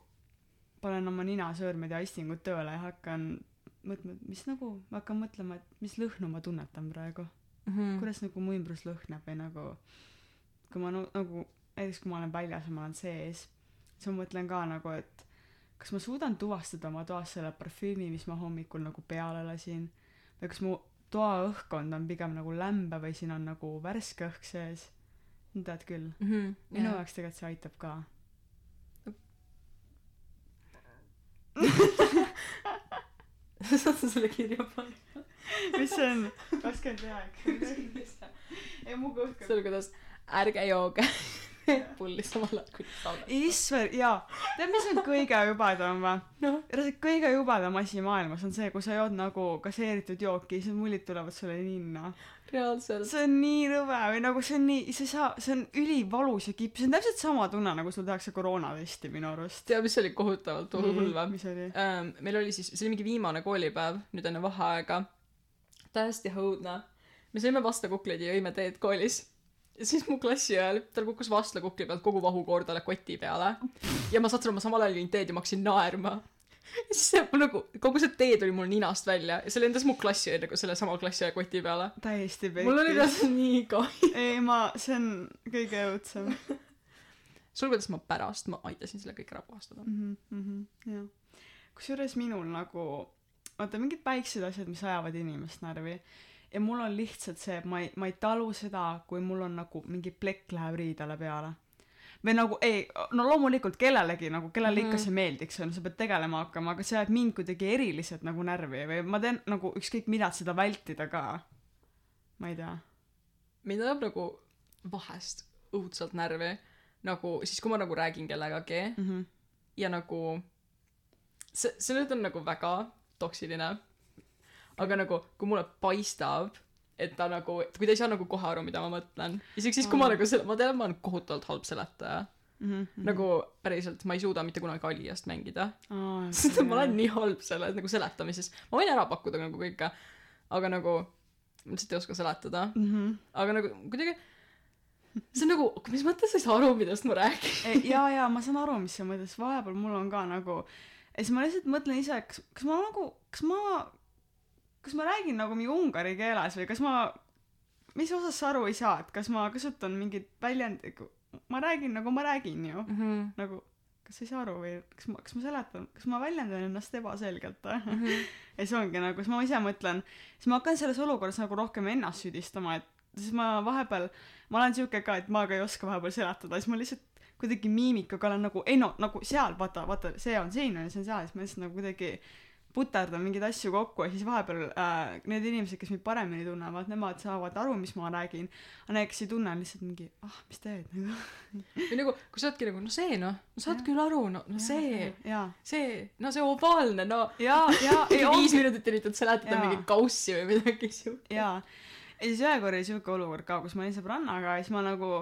panen oma ninasõõrmed ja istingud tööle ja hakkan mõtlema, et mis nagu, ma hakkan mõtlema, et mis lõhnu ma tunnetan praegu Mm. mm., kuidas nagu mu ümbrus lõhnab või nagu kui ma no, nagu näiteks kui ma olen väljas ja ma olen sees siis ma mõtlen ka nagu, et kas ma suudan tuvastada oma toas selle parfüümi, mis ma hommikul nagu peale lasin või kas mu toa õhkkond on pigem nagu lämbe või siin on nagu värske õhk sees. tead küll, -hmm. minu jaoks tegelikult see aitab ka. saad sa selle kirja panna? mis see on? kakskümmend üheksa. ei mu kõhk see oli kuidas, ärge jooge pulli samal ajal kui saadate. issand, jaa. tead, mis on kõige jubedam või? noh, kõige jubedam asi maailmas on see, kui sa jood nagu gaseeritud jooki, siis mullid tulevad sulle ninna. reaalselt. see on nii rõve või nagu see on nii, sa ei saa, see on ülivalus ja kipp, see on täpselt sama tunne, nagu sul tehakse koroonatesti minu arust. tead, mis oli kohutavalt hull või? mis oli? ähm, meil oli siis, see oli mingi viimane koolipäev, nüüd enne vaheaega. täiesti õudne. me sõime vastlakukleid ja jõime teed koolis. Siis mu klassi ajal, tal kukkus vastlakukli pealt kogu vahukoor talle koti peale. ja ma aru, ma samal ajal jõin teed ja ma hakkasin naerma. ja siis see mul nagu, kogu see tee tuli mul ninast välja ja see lendas mu klassiõe nagu sellesama klassiõe koti peale. täiesti mul oli reaalselt nii kahju. ei ma, see on kõige õudsem sul, kuidas ma pärast, ma aitasin selle kõik ära puhastada. mm. -hmm, jah. kusjuures minul nagu, vaata mingid väiksed asjad, mis ajavad inimest närvi ja mul on lihtsalt see, et ma ei, ma ei talu seda, kui mul on nagu mingi plekk läheb riidele peale. või nagu ei, no loomulikult kellelegi nagu, kellele mm -hmm. ikka Mhm. see meeldiks, on sa pead tegelema hakkama, aga see ajab mind kuidagi eriliselt nagu närvi või ma teen nagu ükskõik mida, et seda vältida ka. ma ei tea. mind ajab nagu vahest õudselt närvi nagu siis, kui ma nagu räägin kellegagi Mm -hmm. ja nagu see, see nüüd on nagu väga toksiline. Aga nagu, kui mulle paistab, et ta nagu, kui ta ei saa nagu kohe aru, mida ma mõtlen, isegi siis, kui ma Mm. nagu selle, ma tean, ma olen kohutavalt halb seletaja. Mhm, nagu päriselt ma ei suuda mitte kunagi Aliast mängida. Aa, sest ma olen nii halb selles nagu seletamises. Ma võin ära pakkuda nagu kõike aga nagu ma lihtsalt ei oska seletada. Mhm. aga nagu kuidagi see on nagu mis mõttes sa ei saa aru millest ma räägin? Ei, jaa, jaa, ma saan aru, mis sa mõtled, sest vahepeal mul on ka nagu ja siis ma lihtsalt mõtlen ise, kas, kas ma nagu, kas ma, kas ma räägin nagu mingi ungari keeles või kas ma, mis osas sa aru ei saa, et kas ma kasutan mingit väljendit, ma räägin nagu ma räägin ju, mm -hmm. nagu kas sa ei saa aru või kas ma, kas ma seletan, kas ma väljendan ennast ebaselgelt või Mm -hmm. ja siis ongi nagu, siis ma ise mõtlen, siis ma hakkan selles olukorras nagu rohkem ennast süüdistama, et siis ma vahepeal, ma olen siuke ka, et ma ka ei oska vahepeal seletada, siis ma lihtsalt kuidagi miimikaga olen nagu, ei no nagu seal, vaata, vaata, see on siin on ja see on seal, siis ma lihtsalt nagu kuidagi puterdan mingeid asju kokku ja siis vahepeal äh, need inimesed, kes mind paremini tunnevad, nemad saavad aru, mis ma räägin. aga need, kes ei tunne, on lihtsalt mingi, ah, mis teed nagu. või nagu kui sa oledki nagu no see noh no saad Jah. küll aru no no see jaa, see no see ovaalne no jaa, jaa, ei viis ongi, minutit üritad seletada mingit kaussi või midagi siukest jaa. ja siis ühe korra oli siuke olukord ka, kus ma olin sõbrannaga ja siis ma nagu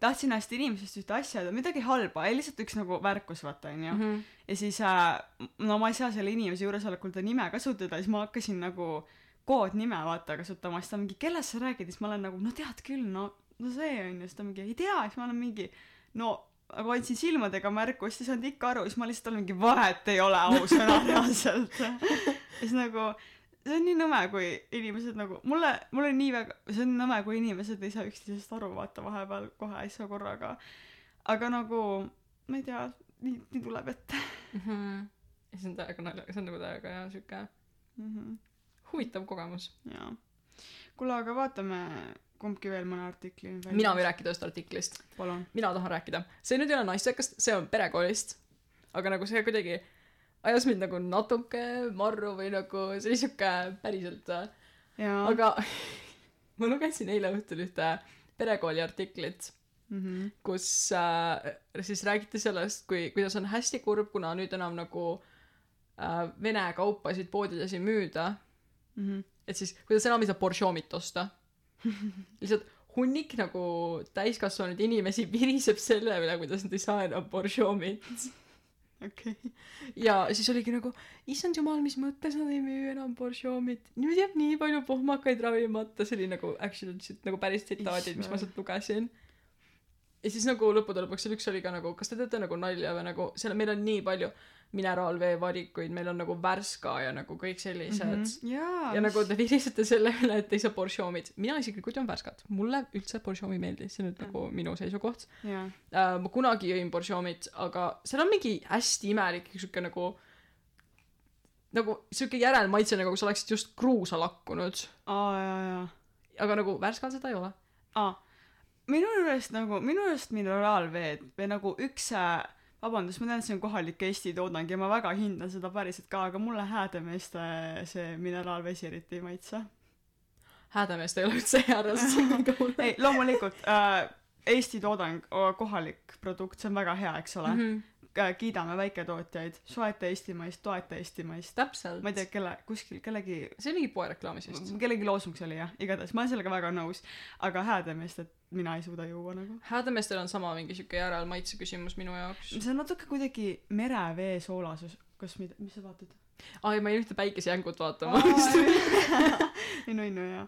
tahtsin hästi inimesest ühte asja öelda, midagi halba, lihtsalt üks nagu märkus, vaata onju. -hmm. ja siis äh, no ma ei saa selle inimese juuresolekul ta nime kasutada, siis ma hakkasin nagu koodnime vaata kasutama, siis ta mingi, kellest sa räägid, siis ma olen nagu, no tead küll, no, no see on ju, siis ta mingi, ei tea, siis ma olen mingi, no aga andsin silmadega märku, siis ei saanud ikka aru, siis ma lihtsalt olen mingi, vahet ei ole ausõna reaalselt. ja siis nagu, see on nii nõme, kui inimesed nagu, mulle, mulle nii väga, see on nõme, kui inimesed ei saa üksteisest aru, vaata vahepeal kohe saa korraga. aga nagu, ma ei tea, nii, nii tuleb ette Mhm. ja see on täiega naljakas see on nagu täiega jah siuke mm. -hmm. huvitav kogemus jaa. kuule, aga vaatame kumbki veel mõne artikli nüüd mina võin rääkida ühest artiklist mina tahan rääkida see nüüd ei ole naistekast see on perekoolist aga nagu see kuidagi ajas mind nagu natuke marru või nagu see oli siuke päriselt äh, aga ma lugesin eile õhtul ühte perekooli artiklit mm. -hmm. kus äh, siis räägiti sellest kui kuidas on hästi kurb kuna nüüd enam nagu äh, vene kaupasid poodides ei müüda Mm -hmm. et siis kuidas enam ei saa Borchomit osta lihtsalt hunnik nagu täiskasvanud inimesi viriseb selle üle kuidas nad ei saa enam Borchomit okei. Okay. ja siis oligi nagu issand jumal mis mõttes nad ei müü enam Borchomit. Nüüd jääb nii palju pohmakaid ravimata see oli nagu actually sit- nagu päris tsitaadid mis ma sealt lugesin. Ja siis nagu lõppude lõpuks seal üks oli ka nagu kas te teete nagu nalja või nagu seal meil on nii palju mineraalvee varikuid meil on nagu Värska ja nagu kõik sellised mm -hmm. jaa. ja nagu te virisete selle üle et ei saa Borchomit mina isiklikult joon Värskat mulle üldse Borchomi ei meeldi see on nüüd Mm. nagu minu seisukoht jaa. äh, ma kunagi jõin Borchomit aga seal on mingi hästi imelik siuke nagu nagu siuke järelmaitse nagu sa oleksid just kruusa lakkunud aa jaa jaa aga nagu Värskal seda ei ole aa minu juurest nagu minu juurest mineraalveed või nagu üks äh, vabandust ma tean et see on kohalik Eesti toodang ja ma väga hindan seda päriselt ka aga mulle Häädemeeste see mineraalvesi eriti ei maitse. Häädemeest ei ole üldse hea reaalselt ei loomulikult äh, Eesti toodang kohalik produkt see on väga hea eks ole. Mm. -hmm. kiidame väiketootjaid soeta eestimaist toeta eestimaist. Täpselt. Ma ei tea kelle kuskil kellegi see oli mingi poereklaamis vist kellegi loosung see oli jah igatahes. Ma olen sellega väga nõus. Aga Häädemeestet mina ei suuda juua nagu. Häädemeestel on sama mingi siuke järelmaitse küsimus minu jaoks. See on natuke kuidagi merevee soolasus kas mida mis sa vaatad? Aa ei ma jäin ühte päikesejängut vaatama. Ei nunnu jah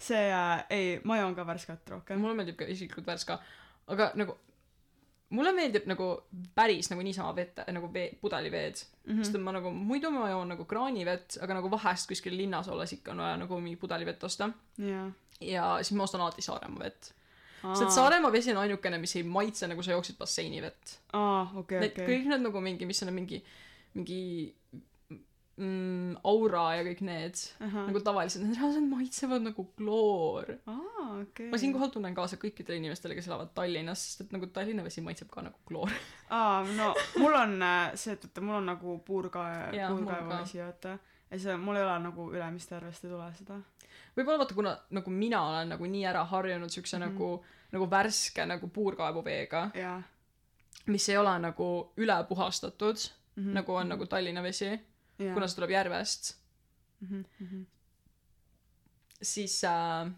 see äh, ei ma joon ka värskat rohkem. Mulle meeldib ka isiklikult Värska. Aga nagu mulle meeldib nagu päris nagu niisama vette nagu vee pudeliveed. Mm. Mhm. sest et ma nagu muidu ma joon nagu kraanivett aga nagu vahest kuskil linnas olles ikka on vaja nagu mingi pudelivett osta. Jaa. Ja siis ma ostan alati Saaremaa vett sest et Saaremaa vesi on ainukene mis ei maitse nagu sa jooksid basseini vett. Aa okei okei. kõik need nagu mingi mis on mingi mingi mm, aura ja kõik need ahah. nagu tavaliselt need reaalselt maitsevad nagu kloor. Aa okei. Ma siinkohal tunnen kaasa kõikidele inimestele kes elavad Tallinnas sest et nagu Tallinna vesi maitseb ka nagu kloor. Aa no mul on äh, see et vaata mul on nagu puurkae puurkaevuvesi vaata ja see mul ei ole nagu Ülemiste järvest ei tule seda. Võib-olla vaata kuna nagu mina olen nagu nii ära harjunud siukse mm. -hmm. nagu nagu värske nagu puurkaevuveega mis ei ole nagu üle puhastatud mm. -hmm. nagu on nagu Tallinna vesi kuna see tuleb järvest Mhm, mhm. siis äh,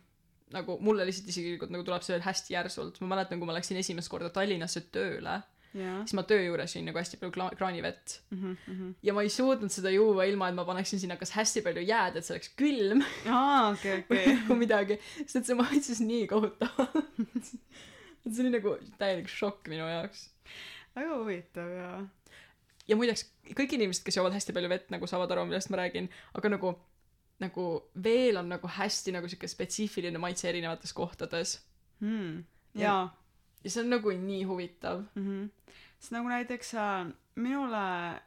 nagu mulle lihtsalt isiklikult nagu tuleb see veel hästi järsult ma mäletan kui ma läksin esimest korda Tallinnasse tööle siis ma töö juures jõin nagu hästi palju kla- kraanivett. Mhm mhm. Ja ma ei suutnud seda juua ilma et ma paneksin sinna kas hästi palju jääd et see oleks külm. Aa okei või okei. Nagu midagi. Sest et see maitses nii kohutavalt. Et see oli nagu täielik šokk minu jaoks. Väga huvitav jaa. Ja muideks kõik inimesed kes joovad hästi palju vett nagu saavad aru millest ma räägin aga nagu nagu veel on nagu hästi nagu siuke spetsiifiline maitse erinevates kohtades. Hmm. Ja- jaa. ja see on nagu nii huvitav. Mhmh sest nagu näiteks äh, minule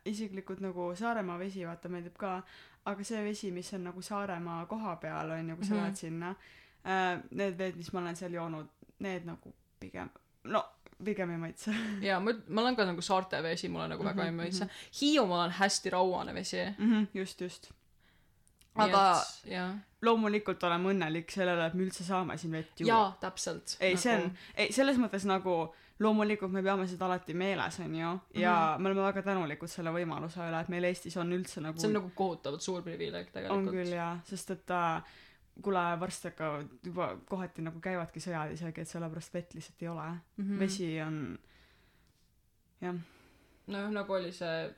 isiklikult nagu Saaremaa vesi vaata meeldib ka aga see vesi mis on nagu Saaremaa koha peal on ju kui sa Mhm. lähed sinna äh, need veed mis ma olen seal joonud need nagu pigem no pigem ei maitse. Ja ma ma olen ka nagu saarte vesi mulle nagu väga Mhm, ei maitse. Hiiumaal on hästi rauane vesi. Mhmh just just. Nii aga et- loomulikult oleme õnnelik sellele et me üldse saame siin vett juua. Jaa täpselt. Ei see on ei selles mõttes nagu loomulikult me peame seda alati meeles onju ja me oleme väga tänulikud selle võimaluse üle et meil Eestis on üldse nagu see on nagu kohutavalt suur privileeg on tegelikult. küll jaa. Sest et äh, kuule varsti hakkavad juba kohati nagu käivadki sõjad isegi et sellepärast vett lihtsalt ei ole. Mhm. vesi on jah. Nojah nagu oli see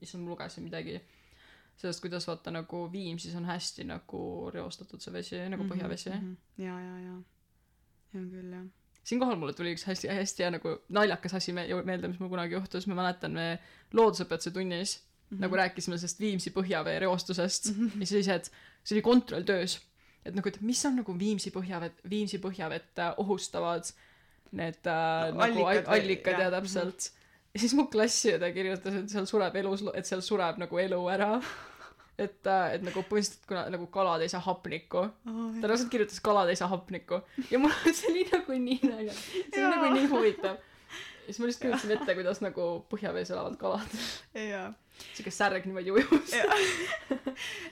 issand ma lugesin midagi sellest kuidas vaata nagu Viimsis on hästi nagu reostatud see vesi nagu põhjavesi mm -hmm. ja ja ja on küll jah siinkohal mulle tuli üks hästi hästi hea nagu naljakas asi me- meelde mis mul kunagi juhtus ma mäletan me loodusõpetuse tunnis mm. -hmm. nagu rääkisime sellest Viimsi põhjavee reostusest mm -hmm. ja siis et see oli kontrolltöös et nagu et mis on nagu Viimsi põhjavett Viimsi põhjavett äh, ohustavad need äh, No, nagu allikad allikad, ja jah, täpselt mm -hmm. Ja siis mu klassiõde kirjutas et seal sureb elus et seal sureb nagu elu ära. Et äh, et nagu põhimõtteliselt kuna nagu kalad ei saa hapnikku. Ta reaalselt kirjutas kalad ei saa hapnikku. Ja mul see oli nagu nii naljakas. See oli nagu nii huvitav. Ja siis ma lihtsalt kujutasin ette kuidas nagu põhjavees elavad kalad. Jaa siuke särg niimoodi ujus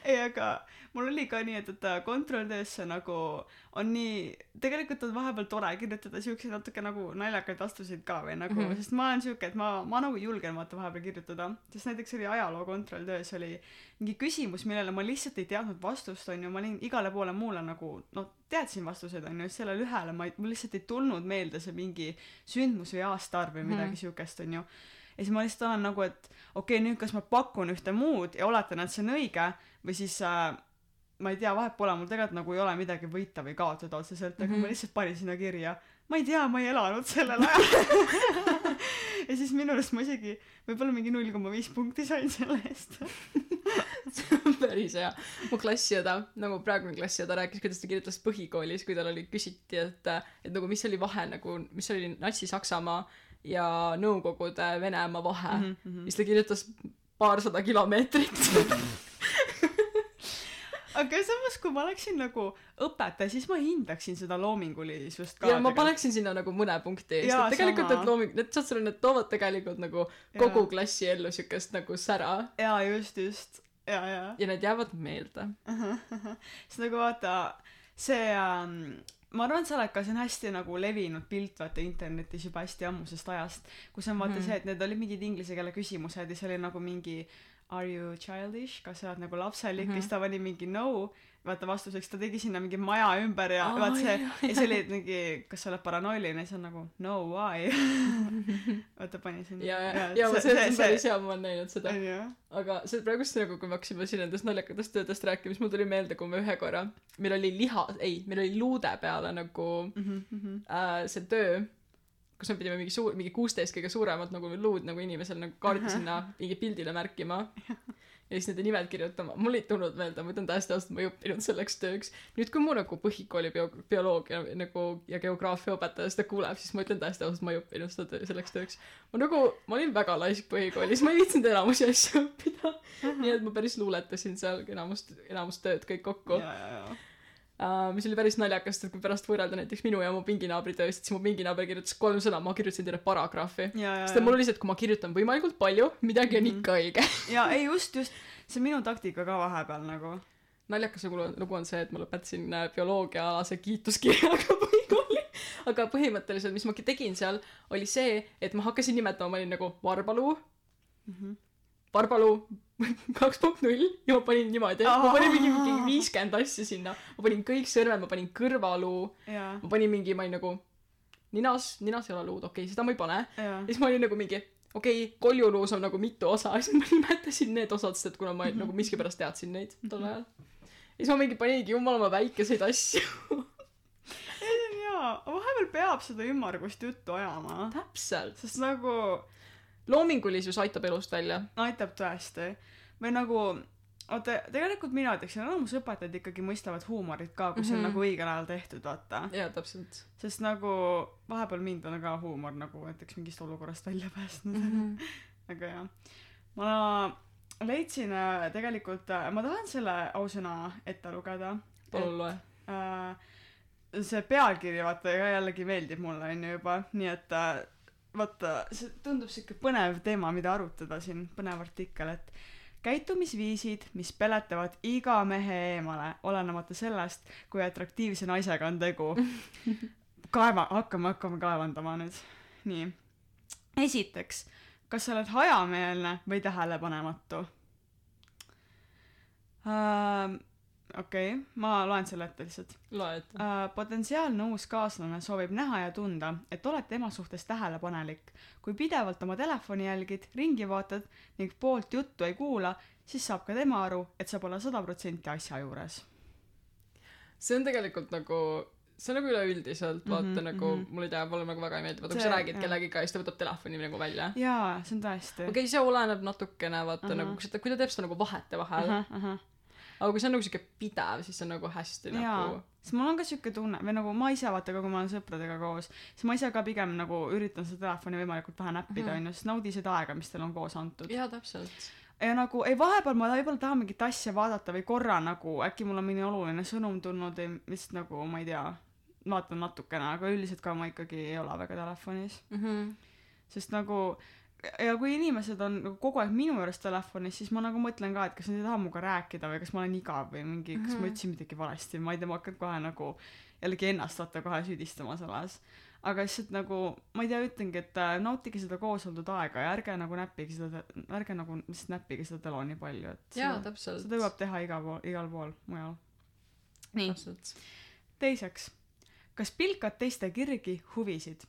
ei aga mul oli ka nii et et äh, kontrolltöösse nagu on nii tegelikult on vahepeal tore kirjutada siukseid natuke nagu naljakaid vastuseid ka või nagu mm Mhm. -hmm. sest ma olen siuke et ma ma nagu julgen vaata vahepeal kirjutada sest näiteks oli ajaloo kontrolltöös oli mingi küsimus millele ma lihtsalt ei teadnud vastust onju ma olin igale poole muule nagu noh teadsin vastuseid onju siis sellele ühele ma ei mul lihtsalt ei tulnud meelde see mingi sündmus või aastaarv või midagi Mhm. siukest onju ja siis ma lihtsalt olen nagu et okei okay, nüüd kas ma pakun ühte muud ja oletan et see on õige või siis äh, ma ei tea vahet pole mul tegelikult nagu ei ole midagi võita või kaotada otseselt aga mm -hmm. Mhm. ma lihtsalt panin sinna kirja ma ei tea ma ei elanud sellel ajal ja siis minu arust ma isegi võib-olla mingi null koma viis punkti sain selle eest päris hea mu klassiõde nagu praegune klassiõde rääkis kuidas ta kirjutas põhikoolis kui tal oli küsiti et et nagu mis oli vahe nagu mis oli natsi-saksamaa ja nõukogude venemaa vahe mm -hmm. siis ta kirjutas paarsada kilomeetrit. Aga samas kui ma oleksin nagu õpetaja siis ma hindaksin seda loomingulisust ka ja ma paneksin sinna nagu mõne punkti Jaa, et tegelikult need looming need saad sa aru need toovad tegelikult nagu kogu klassi ellu siukest nagu sära. Jaa just just. Ja ja ja need jäävad meelde. Sest nagu vaata see ähm, ma arvan et see on hästi nagu levinud pilt vaata internetis juba hästi ammusest ajast kus on vaata mm -hmm. see et need olid mingid inglise keele küsimused ja see oli nagu mingi are you childish? Kas sa oled nagu lapselik? Mhm. ja siis ta pani mingi no? Vaata vastuseks ta tegi sinna mingi maja ümber ja Aa, vaat see ja see oli mingi kas sa oled paranoiline? Siis on nagu no why? Vaata pani sinna. Ja ja. Ja see, see, see on päris hea ma olen näinud seda. Aga see praegust nagu kui me hakkasime siin nendest naljakatest töödest rääkima siis mul tuli meelde kui me ühe korra meil oli liha ei meil oli luude peale nagu Mhm, mhm. äh, see töö kus me pidime mingi suur mingi kuusteist kõige suuremat nagu luud nagu inimesel nagu kaardi sinna mingi pildile märkima. Ja siis nende nimed kirjutama. Mul ei tulnud meelde ma ütlen täiesti ausalt ma ei õppinud selleks tööks. Nüüd kui mu nagu põhikooli bio- bioloogia nagu ja geograafia õpetaja seda kuuleb siis ma ütlen täiesti ausalt ma ei õppinud seda töö, selleks tööks. Ma nagu ma olin väga laisk põhikoolis ma ei viitsinud enamusi asju õppida. Nii et ma päris luuletasin seal enamust enamust tööd kõik kokku. Ja ja ja uh, mis oli päris naljakas et kui pärast võrrelda näiteks minu ja mu pinginaabri tööst siis mu pinginaaber kirjutas kolm sõna ma kirjutasin teile paragrahvi. Sest mul oli see et kui ma kirjutan võimalikult palju midagi on Mhm. ikka õige. Ja ei just just. See on minu taktika ka vahepeal nagu. Naljakas lugu, on see et ma lõpetasin äh, bioloogiaalase kiituskirjaga põhikooli. Aga põhimõtteliselt mis ma tegin seal oli see et ma hakkasin nimetama ma olin nagu Varbalu mm -hmm. Varbalu kaks punkt null ja ma panin niimoodi ma panin mingi mingi viiskümmend asja sinna ma panin kõik sõrmed ma panin kõrvaluu ma panin mingi ma olin nagu ninas, ninas ei ole luud, okei okay,, seda ma ei pane. ja. siis ma olin nagu mingi, okei okay,, koljuluus on nagu mitu osa, siis ma nimetasin need osad, sest et kuna ma nagu miskipärast teadsin neid tol ajal. ja siis ma mingi paningi jumala väikeseid asju. jaa, vahepeal peab seda ümmargust juttu ajama. täpselt. sest nagu loomingulisus aitab elust välja. aitab tõesti. või nagu, oota, tegelikult mina ütleksin, enamus õpetajad ikkagi mõistavad huumorit ka, kui see on Mhm. nagu õigel ajal tehtud, vaata. jaa, täpselt sest nagu vahepeal mind on ka huumor nagu näiteks mingist olukorrast välja päästnud mm. -hmm. aga jah, ma leidsin äh, tegelikult, ma tahan selle ausõna ette lugeda. palun loe. äh, see pealkiri vaata ja jällegi meeldib mulle onju juba, nii et äh, vaata, see tundub siuke põnev teema, mida arutada siin, põnev artikkel, et käitumisviisid, mis peletavad iga mehe eemale, olenemata sellest, kui atraktiivse naisega on tegu. kaeva, hakkame, hakkame kaevandama nüüd. nii. esiteks, kas sa oled hajameelne või tähelepanematu? okei, ma loen selle ette lihtsalt. loe ette. Äh, potentsiaalne uus kaaslane soovib näha ja tunda, et oled tema suhtes tähelepanelik. kui pidevalt oma telefoni jälgid, ringi vaatad ning poolt juttu ei kuula, siis saab ka tema aru, et sa pole sada protsenti asja juures. see on tegelikult nagu see on nagu üleüldiselt vaata mm Mhm, -hmm, nagu mhm. mulle ei tea mulle nagu väga ei meeldi vaata kui sa räägid kellegiga ja siis ta võtab telefoni nagu välja jaa, see on tõesti okei okay, see oleneb natukene vaata uh. -huh. nagu kui ta kui ta teeb seda nagu vahetevahel uh -huh. Aga kui see on nagu siuke pidev siis see on nagu hästi jaa nagu, sest mul on ka siuke tunne või nagu ma ise vaata ka kui ma olen sõpradega koos siis ma ise ka pigem nagu üritan seda telefoni võimalikult vähe näppida Mhm. onju sest naudi seda aega mis teil on koos antud jaa täpselt ja nagu ei vahepeal ma võib-olla tahan mingit asja vaadata või korra nagu äkki mul on mingi oluline sõnum tulnud või mis nagu ma ei tea vaatan natukene aga üldiselt ka ma ikkagi ei ole väga telefonis mm -hmm. sest nagu ja kui inimesed on nagu kogu aeg minu juures telefonis siis ma nagu mõtlen ka et kas nad ei taha minuga rääkida või kas ma olen igav või mingi kas ma Mhm. ütlesin midagi valesti ma ei tea ma hakkan kohe nagu jällegi ennast vaata kohe süüdistama selles aga lihtsalt nagu ma ei tea ütlengi et äh, nautige seda koos oldud aega ja ärge nagu näppige seda ärge nagu lihtsalt näppige seda telo nii palju et jaa täpselt. seda jõuab teha igal pool igal pool mujal. Nii. Teiseks kas pilkad teiste kirgi huvisid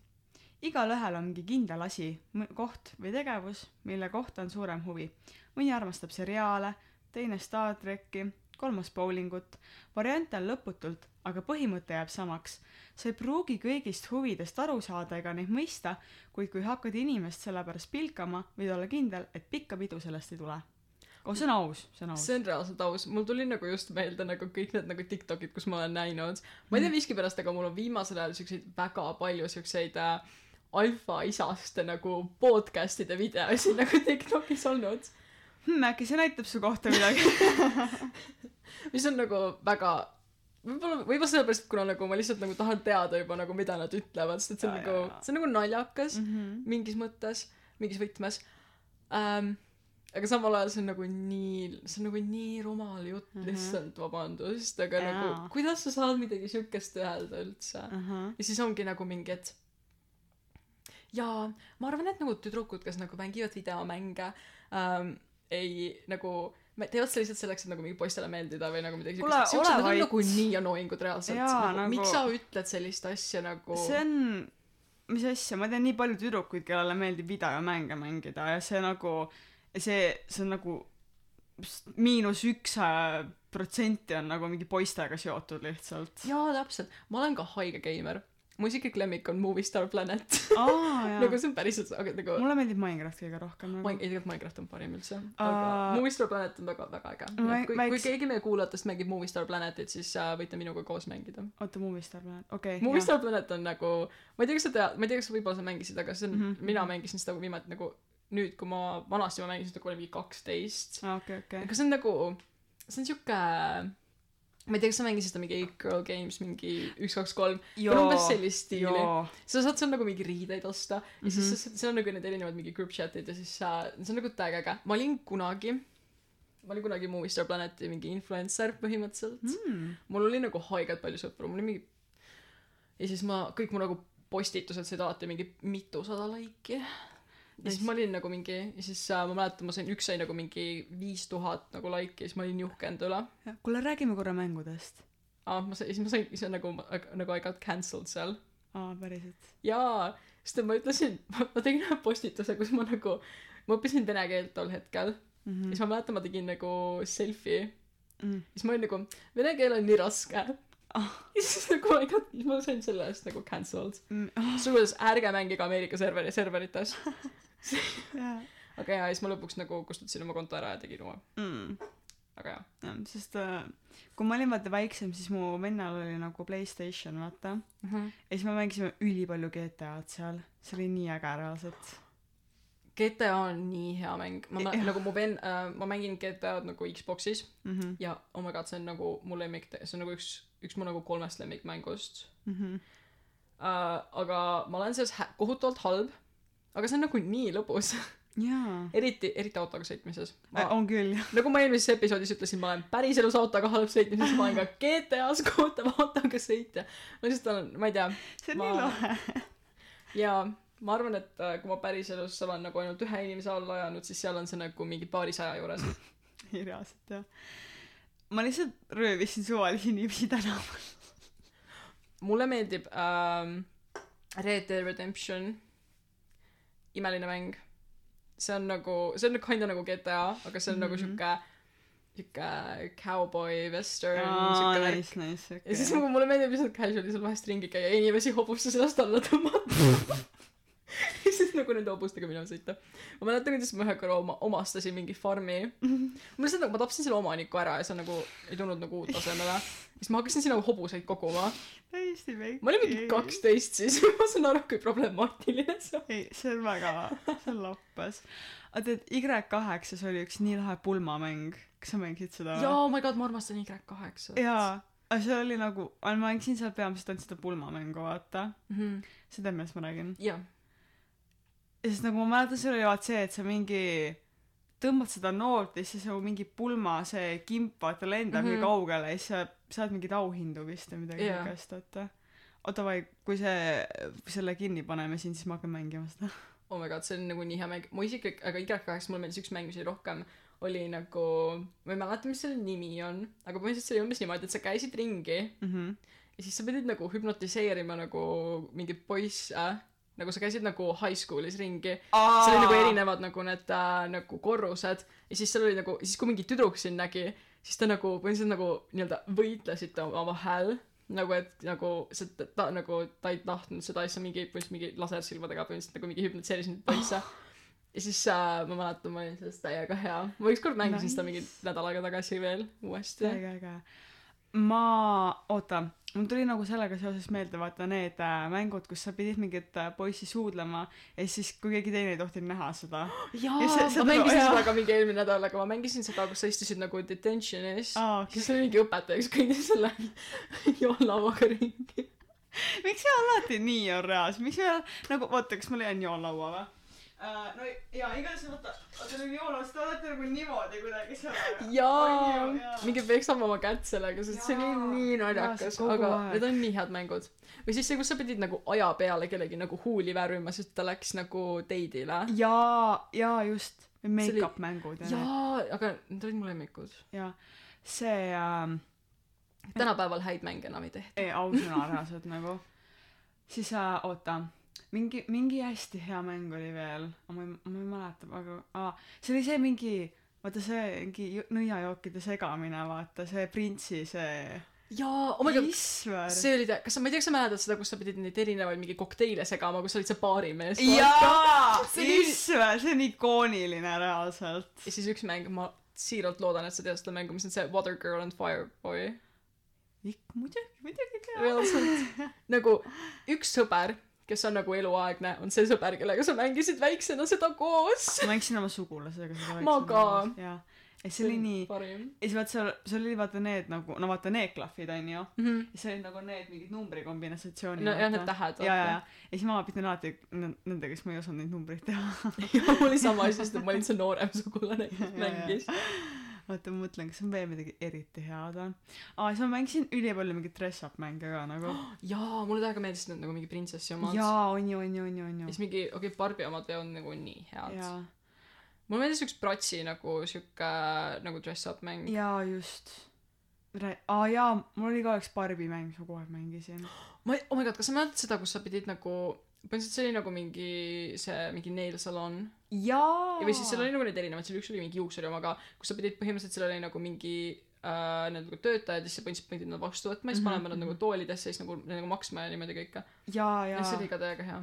igalühel on mingi kindel asi koht või tegevus mille kohta on suurem huvi. Mõni armastab seriaale teine Star tracki kolmas bowlingut. Variante on lõputult aga põhimõte jääb samaks. Sa ei pruugi kõigist huvidest aru saada ega neid mõista kuid kui hakkad inimest selle pärast pilkama võid olla kindel et pikka pidu sellest ei tule. Oh see on aus see on aus. See on reaalselt aus. Mul tuli nagu just meelde nagu kõik need nagu tiktokid kus ma olen näinud. Ma ei tea miskipärast aga mul on viimasel ajal siukseid väga palju siukseid äh, alfaisast nagu podcast'ide videosid nagu tiktokis olnud hmm, äkki see näitab su kohta midagi mis on nagu väga võib-olla võib-olla sellepärast kuna nagu ma lihtsalt nagu tahan teada juba nagu mida nad ütlevad sest et see on Jaa, nagu see on nagu naljakas mm -hmm. mingis mõttes mingis võtmes ähm, aga samal ajal see on nagu nii see on nagu nii rumal jutt Mhm. lihtsalt vabandust aga Jaa. nagu kuidas sa saad midagi siukest öelda üldse uh. -huh. ja siis ongi nagu mingi et jaa ma arvan et nagu tüdrukud kes nagu mängivad videomänge ähm, ei nagu teevad seda lihtsalt selleks et nagu mingi poistele meeldida või nagu midagi siukest. Siuksed nad on nagu nii annoyingud reaalselt. Nagu, nagu- miks sa ütled sellist asja nagu see on mis asja? Ma tean nii palju tüdrukuid kellele meeldib videomänge mängida ja see nagu see see on nagu miinus üks äh, protsenti on nagu mingi poistega seotud lihtsalt. Jaa täpselt. Ma olen ka haige geimer mu isiklik lemmik on Movie Star Planet. Jaa. Nagu see on päriselt aga nagu mulle meeldib Minecraft kõige rohkem nagu. Tegelikult Minecraft on parim üldse aga Aa. Movie Star Planet on väga väga äge. Kui, kui eks- keegi meie kuulajatest mängib Movie Star Planetit siis äh, võite minuga koos mängida. Oota Movie Star Planet okei Movie jah. Star Planet on nagu ma ei tea kas sa tead ma ei tea kas sa võib-olla sa mängisid aga see on mm -hmm. mina mängisin seda viimati nagu nüüd kui ma vanasti ma mängisin seda kui olin mingi kaksteist. Okei okei. Aga see on nagu see on siuke ma ei tea kas sa mängisid seda mingi Eight Girl Games mingi üks kaks kolm umbes sellist stiili sa saad seal nagu mingi riideid osta ja mm -hmm. Mhm. siis seal on nagu need erinevad mingi group chat'id ja siis äh, see on nagu täiega äge ma olin kunagi ma olin kunagi Movie Star Planeti mingi influencer põhimõtteliselt mm. mul oli nagu haigelt palju sõpru mul oli mingi ja siis ma kõik mu nagu postitused said alati mingi mitusada laiki ja siis ma olin nagu mingi ja siis äh, ma mäletan ma sain üks sai nagu mingi viis tuhat nagu laiki ja siis ma olin juhke enda üle kuule räägime korra mängudest. Aa ma sain siis ma sain siis nagu nagu I got cancelled seal. Aa päriselt. Jaa sest ma ütlesin ma tegin ühe postituse kus ma nagu ma õppisin vene keelt tol hetkel. Mm ja siis ma mäletan ma tegin nagu selfie. -hmm. siis ma olin nagu vene keel on nii raske. Ah. ja siis nagu I got ma sain selle eest nagu cancelled. Mm, oh, suguses ärge mängige Ameerika serveri serverites. aga jaa siis ma lõpuks nagu kustutasin oma konto ära ja tegin uue. Mm. aga jaa. Jah, sest äh, kui ma olin vaata väiksem siis mu vennal oli nagu Playstation vaata. Mm -hmm. ja siis me mängisime ülipalju GTA-d seal. See oli nii äge reaalselt. GTA on nii hea mäng. Ma Jah. nagu mu venn äh, ma mängin GTA-d nagu Xbox'is mhm. ja oh my god see on nagu mu lemmik see on nagu üks üks mu nagu kolmest lemmikmängust. Mhm. Äh, aga ma olen selles kohutavalt halb aga see on nagu nii lõbus. Jaa. Eriti eriti autoga sõitmises. Äh, on küll jah. nagu ma eelmises episoodis ütlesin ma olen päriselus autoga halb sõitmises ma olen ka GTA-s kohutav autoga sõitja. Ma lihtsalt olen ma ei tea see on Ma- nii lahe. Ja ma arvan et äh, kui ma päriselus olen nagu ainult ühe inimese alla ajanud siis seal on see nagu mingi paarisaja juures. Ei reaalselt jah. Ma lihtsalt röövisin suvalisi inimesi tänaval. Mulle meeldib ähm, Red Dead Redemption imeline mäng see on nagu see on kinda nagu GTA aga see on mm -hmm. nagu Mhm. siuke siuke cowboy western aa siuke värk nice nice ja siis nagu mulle meeldib lihtsalt casual'i seal vahest ringi käia ja inimesi hobusse sellest alla tõmmata siis nagu nende hobustega minema sõita. Ma mäletan kuidas ma ühe korra oma omastasin mingi farmi. Ma lihtsalt nagu ma tapsin selle omaniku ära ja see nagu ei tulnud nagu uut asemele. Siis ma hakkasin sinna hobuseid koguma. Täiesti väike. Ma olin mingi kaksteist siis ma saan aru kui problemaatiline see on. Ei see on väga see on lappas aga tead Y8-s oli üks nii lahe pulmamäng. Kas sa mängisid seda jaa oh my god ma armastan Y8 jaa aga see oli nagu ma mängisin seal peamiselt ainult seda pulmamängu vaata. Mhm. Sa tead millest ma räägin. Jah. ja siis nagu ma mäletan seal oli vaat see et sa mingi tõmbad seda noort ja siis nagu mingi pulma see kimp vaata lendab nii kaugele ja siis sa saad mingeid auhindu vist või midagi siukest vaata oota vaid kui see selle kinni paneme siin siis ma hakkan mängima seda. Oh my god see on nagu nii hea mäng. Mu isiklik aga Y8 mulle meeldis üks mäng mis oli rohkem oli nagu ma ei mäleta mis selle nimi on aga põhimõtteliselt see oli umbes niimoodi et sa käisid ringi mhm. ja siis sa pidid nagu hüpnotiseerima nagu mingeid poisse nagu sa käisid nagu high school'is ringi. Seal oli nagu erinevad nagu need äh, nagu korrused. Ja siis seal oli nagu siis kui mingi tüdruk sind nägi siis ta nagu põhimõtteliselt nagu nii-öelda võitlesite omavahel nagu et nagu see ta, ta nagu ta ei tahtnud seda asja mingi põhimõtteliselt mingi lasersilmadega põhimõtteliselt nagu mingi hüpnotiseeris neid poisse. Ja siis äh, ma mäletan ma olin sellest täiega hea. Ma ükskord mängisin Nice. seda mingi nädal aega tagasi veel uuesti. Äge äge. Ma oota mul tuli nagu sellega seoses meelde vaata need äh, mängud kus sa pidid mingit äh, poissi suudlema ja siis kui keegi teine ei tohtinud näha seda. Jaa Ja see- ma seda- mängisin seda ka mingi eelmine nädal aga ma mängisin seda kus sa istusid nagu detention'is. Aa siis oli mingi õpetaja kes kõndis selle joonlauaga ringi. Miks see alati nii on reaalselt miks me nagu oota kas ma leian joonlaua või no ja igatahes vaata vaata need joonlauad te olete nagu niimoodi kuidagi seal jaa. Mingi peksab oma kätt sellega sest see oli nii naljakas aga aeg. need on nii head mängud. Või siis see kus sa pidid nagu aja peale kellegi nagu huuli värvima sest ta läks nagu date'ile jaa jaa just. See oli- make-up mängud jaa aga need olid mu lemmikud. Jaa. See ähm, tänapäeval häid mänge enam ei tehta. ei ausõna reaalselt nagu. Siis äh, oota mingi mingi hästi hea mäng oli veel. Ma ei ma ei mäleta aga aa see oli see mingi vaata see mingi nõiajookide segamine vaata see printsi see jaa oh my god. See oli ta kas sa ma ei tea kas sa mäletad seda kus sa pidid neid erinevaid mingi kokteile segama kus sa olid see baarimees jaa! Isver see on ikooniline reaalselt. Ja siis üks mäng ma siiralt loodan et sa tead seda mängu mis on see Water Girl and Fireboy muidugi muidugi tean. Reaalselt. Nagu üks sõber kes on nagu eluaegne on see sõber kellega sa mängisid väiksena seda koos. Ma mängisin oma sugulasega seda Ma ka. jaa. Ja see oli nii ja siis vaata seal seal oli vaata need nagu no vaata need klahvid onju mm -hmm. ja see olid nagu need mingid numbrikombinatsioonid no jah need tähed ja ja ja ja siis ma pidin alati nendega siis ma ei osanud neid numbreid teha. Ja mul oli sama asi sest ma olin see noorem sugulane kes Ja, ja, ja. mängis oota ma mõtlen kas on veel midagi eriti head on? Aa siis ma mängisin ülipalju mingeid dress up mänge ka nagu jaa mulle täiega meeldisid need nagu mingi printsessi omad. Jaa on ju on ju on ju on ja ju. Siis mingi okei okay, Barbi omad on nagu nii head. Mulle meeldis üks Bratsi nagu siuke nagu dress up mäng. Jaa just. Re-, aa jaa, mul oli ka üks Barbi mäng, mis ma kogu aeg mängisin. ma oh my god, kas sa mäletad seda, kus sa pidid nagu põhimõtteliselt see oli nagu mingi see mingi nail salon. Jaa. Ja või siis seal oli nagu neid erinevaid seal üks oli mingi juuksuri oma ka kus sa pidid põhimõtteliselt seal oli nagu mingi äh, need nagu töötajad ja siis sa põhimõtteliselt pidid nad vastu võtma ja siis Mhm, panema nad nagu toolidesse ja siis nagu nagu maksma ja niimoodi kõike. Jaa, ja see oli jaa. ka täiega hea.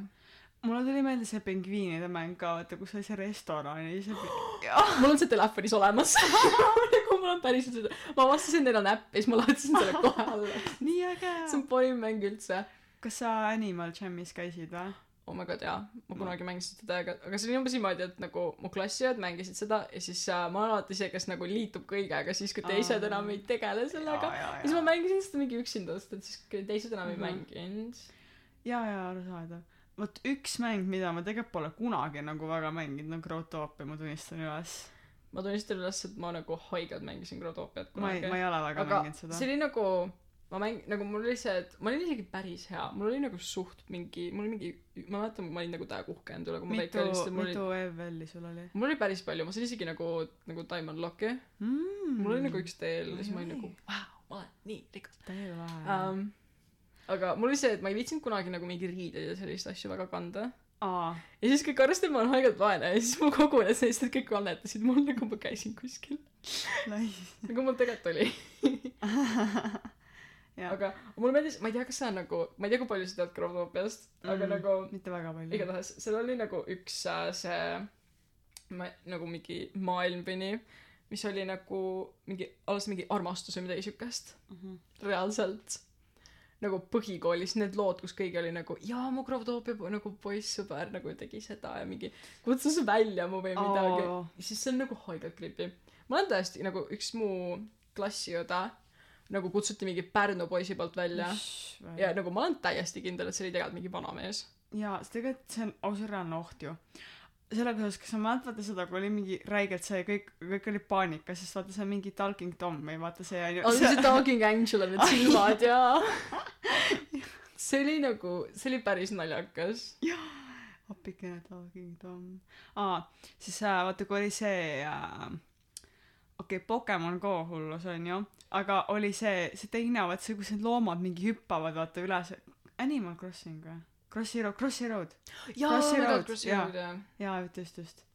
Mulle tuli meelde see pingviinide mäng ka, vaata, kus oli see restoran ja siis mul on see telefonis olemas. Nagu mul on päriselt seda ma avastasin neil on äpp ja siis ma laadisin selle kohe alla. Nii äge. see on parim mäng üldse kas sa Animal Jam'is käisid või? oh my god jaa ma kunagi mängisin seda aga aga see oli umbes niimoodi et nagu mu klassiõed mängisid seda ja siis äh, ma olen alati see kes nagu liitub kõigega siis kui teised Aa. enam ei tegele sellega ja siis ma mängisin seda mingi üksinda sest et siis kui teised enam ei Mhm. mänginud jaa, jaa, arusaadav. vot üks mäng, mida ma tegelikult pole kunagi nagu väga mänginud, on Grotopia, ma tunnistan üles. ma tunnistan üles et ma nagu haigelt mängisin Grotopiat ma ei, kunagi ma ei ole väga aga mänginud seda see. oli nagu ma mäng- nagu mul oli see et ma olin isegi päris hea. Mul oli nagu suht mingi mul oli mingi ma mäletan ma olin nagu täiega uhke enda üle kui ma mitu väike olin et mul oli mitu EVL-i sul oli? mul oli päris palju. Ma sain isegi nagu nagu Diamond Locki. Mm.? mul oli nagu üks teel ja siis ma olin nagu vau ma olen nii rikas. Täie lahe um, aga mul oli see et ma ei viitsinud kunagi nagu mingi riideid ja selliseid asju väga kanda. Aa, ja siis kõik arvasid et ma olen haigelt vaene ja siis mul kogunes neist et kõik annetasid mulle nagu ma käisin kuskil. Nice. nagu mul tegelikult oli aga mulle meeldis ma ei tea kas see on nagu ma ei tea kui palju sa tead Grotopiast aga Mm. nagu mitte väga palju. igatahes seal oli nagu üks äh, see ma nagu mingi maailm või nii mis oli nagu mingi alles mingi armastus või midagi siukest Mhm. reaalselt nagu põhikoolis need lood kus kõigi oli nagu jaa mu po- nagu poissõber nagu tegi seda ja mingi kutsus välja mu või midagi Oo. siis see on nagu haigelt creepy ma olen tõesti nagu üks mu klassiõde nagu kutsuti mingi Pärnu poisi poolt välja. Ja nagu ma olen täiesti kindel et see oli tegelikult mingi vanamees jaa, sest tegelikult see on ausalt reaalne oht ju. sellega seoses, kas sa mäletad seda, kui oli mingi räigelt see kõik, kõik olid paanikas, sest vaata see on mingi Talking Tom või vaata see on ju oli see Talking Angel on need silmad ja see oli nagu see oli päris naljakas. Appikene Talking Tom. aa, siis äh, vaata, kui oli see äh, okei okay,, Pokemon Go hullus onju, aga oli see, see teine, vaat see, kus need loomad mingi hüppavad vaata üle see Animal Crossing või? Crossy Road, Crossy Road. jaa jaa. Just, just.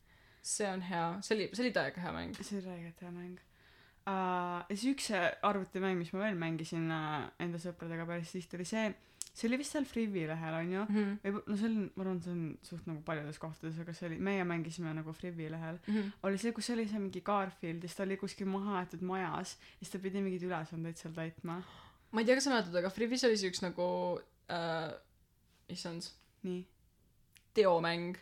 see on hea see oli see oli täiega hea mäng see oli räigelt hea mäng uh,. ja siis üks arvutimäng, mis ma veel mängisin uh, enda sõpradega päris tihti oli see, see oli vist seal Frivi lehel onju. Mhm. või no see on, ma arvan, see on suht nagu paljudes kohtades, aga see oli, meie mängisime nagu Frivi lehel. Mhm. oli see, kus oli see mingi Garfield ja siis ta oli kuskil maha jäetud majas ja siis ta pidi mingeid ülesandeid seal täitma. ma ei tea kas sa mäletad aga Frivis oli see üks nagu äh, issand nii. teomäng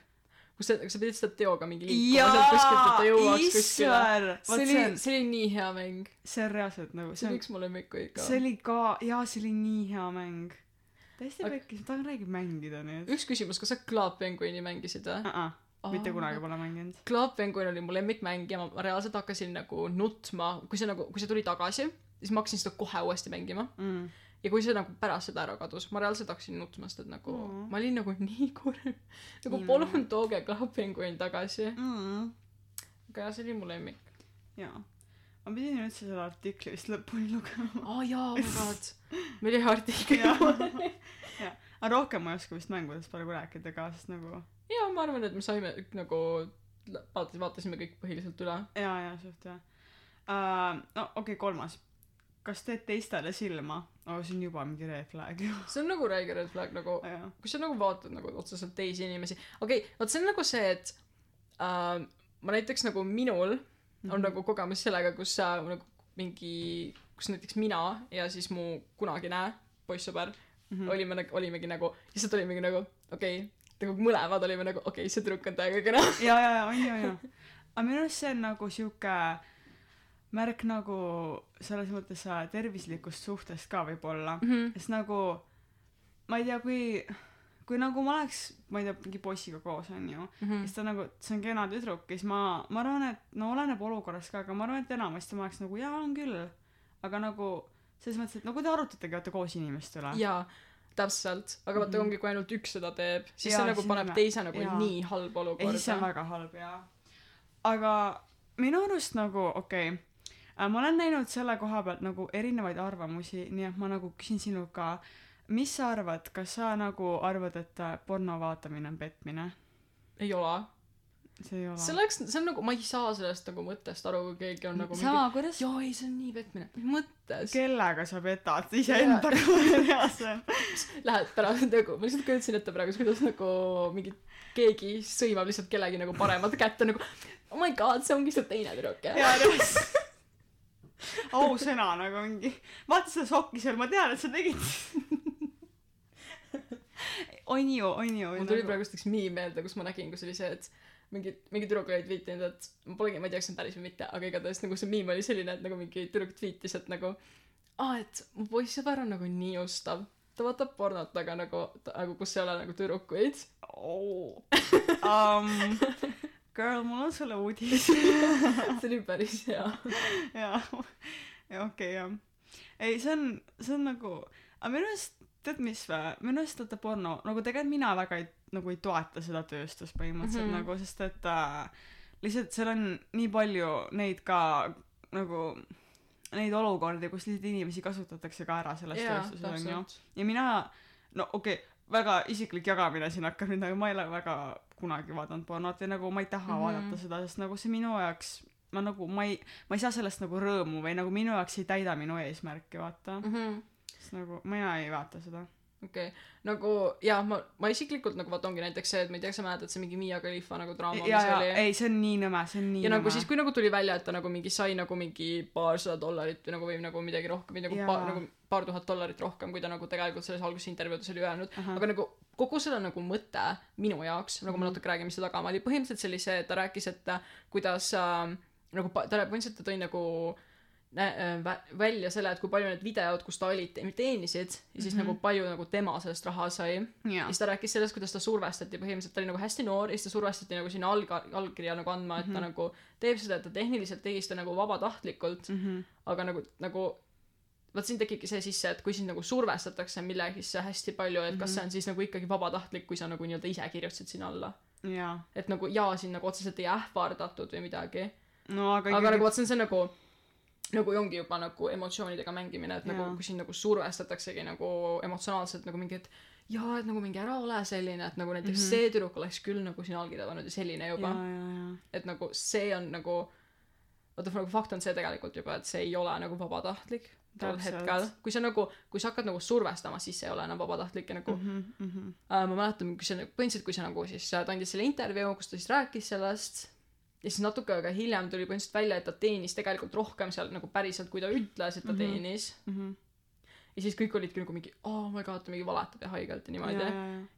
kus sa sa pidid seda teoga mingi liikuma sealt kuskilt et ta jõuaks kuskile see oli see oli nii hea mäng see on reaalselt nagu, see on, üks mu lemmikuid ka see oli ka, jaa, see oli nii hea mäng. Täiesti pekkis, ma tahan räägib mängida nüüd. üks küsimus kas sa Club Penguini mängisid või Uh-uh, mitte kunagi pole mänginud. Club Penguin oli mu lemmikmäng ja ma, reaalselt hakkasin nagu nutma kui see nagu kui see tuli tagasi siis ma hakkasin seda kohe uuesti mängima Mm. ja kui see nagu pärast seda ära kadus ma reaalselt hakkasin nutma sest et nagu Mm. ma olin nagu nii kurb nagu Nii palun tooge Club Penguin tagasi Mm. aga jah see oli mu lemmik jaa. Ma pidin üldse selle artikli vist lõpuni lugema. aa oh, jaa oh my god meil jäi artikkel jah, aga rohkem ma ei oska vist mängudest praegu rääkida ka, sest nagu jaa ma arvan et me saime nagu vaatas- vaatasime kõik põhiliselt üle jaa, jaa, suht jah uh,. no okei okay,, kolmas. kas teed teistele silma? oo, see on juba mingi red flag ju. see on nagu räige red flag nagu kui sa nagu vaatad nagu otseselt teisi inimesi okei okay, vot see on nagu see et äh, ma näiteks nagu minul on Mhm. nagu kogemus sellega kus sa nagu mingi kus näiteks mina ja siis mu kunagine poissõber Mhm. olime nagu olimegi nagu lihtsalt olimegi nagu okei okay, nagu mõlemad olime nagu okei okay, see tüdruk on täiega kena ja, ja, ja on ju, on ju. aga minu arust see on nagu sihuke märk nagu selles mõttes tervislikust suhtest ka võib-olla. Mhm. sest nagu ma ei tea, kui, kui nagu ma oleks, ma ei tea, mingi poisiga koos onju, Mhm. siis ta nagu, see on kena tüdruk ja siis ma, ma arvan, et no oleneb olukorrast ka, aga ma arvan, et enamasti ma oleks nagu jaa, on küll. aga nagu selles mõttes, et kui te arutategi vaata koos inimeste üle. jaa täpselt aga vaata Mhm. ongi kui ainult üks seda teeb siis Jaa, see nagu paneb on- teise nagu jaa. nii halba ja siis see on olukorda väga halb jaa. aga minu arust nagu okei okay, Äh, ma olen näinud selle koha pealt nagu erinevaid arvamusi, nii et ma nagu küsin sinu ka, mis sa arvad, kas sa nagu arvad, et äh, porno vaatamine on petmine? ei ole. See ei ole. see oleks see on nagu ma ei saa sellest nagu mõttest aru kui keegi on nagu sama mingi... kuidas jaa ei see on nii petmine. Mõttes? Kellega sa petad iseendaga reaalselt lähed pärast nagu ma lihtsalt kujutasin ette praegu kuidas nagu mingi keegi sõimab lihtsalt kellegi nagu paremat kätte nagu oh my god see ongi see teine tüdruk jah. Jaa täpselt ausõna nagu mingi. Vaata seda sokki seal ma tean et sa tegid on ju on ju mul tuli nagu... praegu üks miim meelde kus ma nägin kus oli see et mingi mingi tüdruk oli tweetinud et ma polegi ma ei tea kas see on päris või mitte aga igatahes nagu see miim oli selline et nagu mingi tüdruk tweetis et nagu aa et mu poissõber on nagu nii ustav ta vaatab pornot aga nagu nagu kus ei ole nagu tüdrukuid. Oh. um, girl mul on sulle uudis. See oli päris hea. Jaa. Ja okei jah. Ei see on see on nagu aga minu arust tead mis vä minu arust vaata porno nagu tegelikult mina väga ei nagu ei toeta seda tööstust põhimõtteliselt mm -hmm. nagu sest et äh, lihtsalt seal on nii palju neid ka nagu neid olukordi kus lihtsalt inimesi kasutatakse ka ära selles yeah, tööstuses onju ja mina no okei okay, väga isiklik jagamine siin hakkab nüüd aga ma ei ole väga kunagi vaadanud pornot ja nagu ma ei taha mm -hmm. vaadata seda sest nagu see minu jaoks ma nagu ma ei ma ei saa sellest nagu rõõmu või nagu minu jaoks ei täida minu eesmärki vaata mm -hmm. Sest nagu mina ei vaata seda okei okay., nagu jaa, ma, ma isiklikult nagu vaata ongi näiteks see, et ma ei tea, kas sa mäletad, see mingi Miia Khalifa nagu draama, mis oli. ei, see on nii nõme, see on nii ja nõme. nagu siis, kui nagu tuli välja, et ta nagu mingi sai nagu mingi paarsada dollarit või nagu või nagu midagi rohkem või nagu ja. paar, nagu paar tuhat dollarit rohkem, kui ta nagu tegelikult selles alguses intervjuudes oli öelnud, aga nagu kogu selle nagu mõte minu jaoks, nagu ma mhm. natuke räägin, mis see taga oli, põhimõtteliselt see oli see, et ta rääkis, et kuidas äh, nagu ta põhimõtteliselt ta tõi nagu Äh, välja selle, et kui palju need videod, kus ta oli, teenisid ja siis mm -hmm. nagu palju nagu tema sellest raha sai yeah.. ja siis ta rääkis sellest, kuidas ta survestati põhimõtteliselt, ta oli nagu hästi noor ja siis ta survestati nagu sinna alg-, allkirja nagu andma, et mm -hmm. ta mhm. nagu teeb seda, et ta tehniliselt tegi seda nagu vabatahtlikult mm, -hmm. aga nagu, nagu vot siin tekibki see sisse, et kui sind nagu survestatakse millegisse hästi palju, et kas mm -hmm. see on siis nagu ikkagi vabatahtlik, kui sa nagu nii-öelda ise kirjutasid sinna alla yeah.. et nagu jaa, sind nagu otseselt ei ähvardatud või midagi. no aga aga nagu vot see on see nagu nagu ongi juba nagu emotsioonidega mängimine, et nagu kui sind nagu survestataksegi nagu emotsionaalselt nagu mingi, et jaa, et nagu mingi ära ole selline, et nagu näiteks mm -hmm. see tüdruk oleks küll nagu sina allkirja pannud ja selline juba. et nagu see on nagu, vaata nagu fakt on see tegelikult juba, et see ei ole nagu vabatahtlik tol hetkel, kui sa nagu, kui sa hakkad nagu survestama, siis see ei ole enam vabatahtlik ja nagu mm -hmm, mm -hmm. Äh, ma mäletan, kui see, põhimõtteliselt kui see nagu siis, ta andis selle intervjuu, kus ta siis rääkis sellest ja siis natuke aega hiljem tuli põhimõtteliselt välja, et ta teenis tegelikult rohkem seal nagu päriselt, kui ta ütles, et ta mm -hmm. teenis mm. -hmm. ja siis kõik olidki nagu mingi, oh my god, ta mingi valetab ja haigelt ja niimoodi.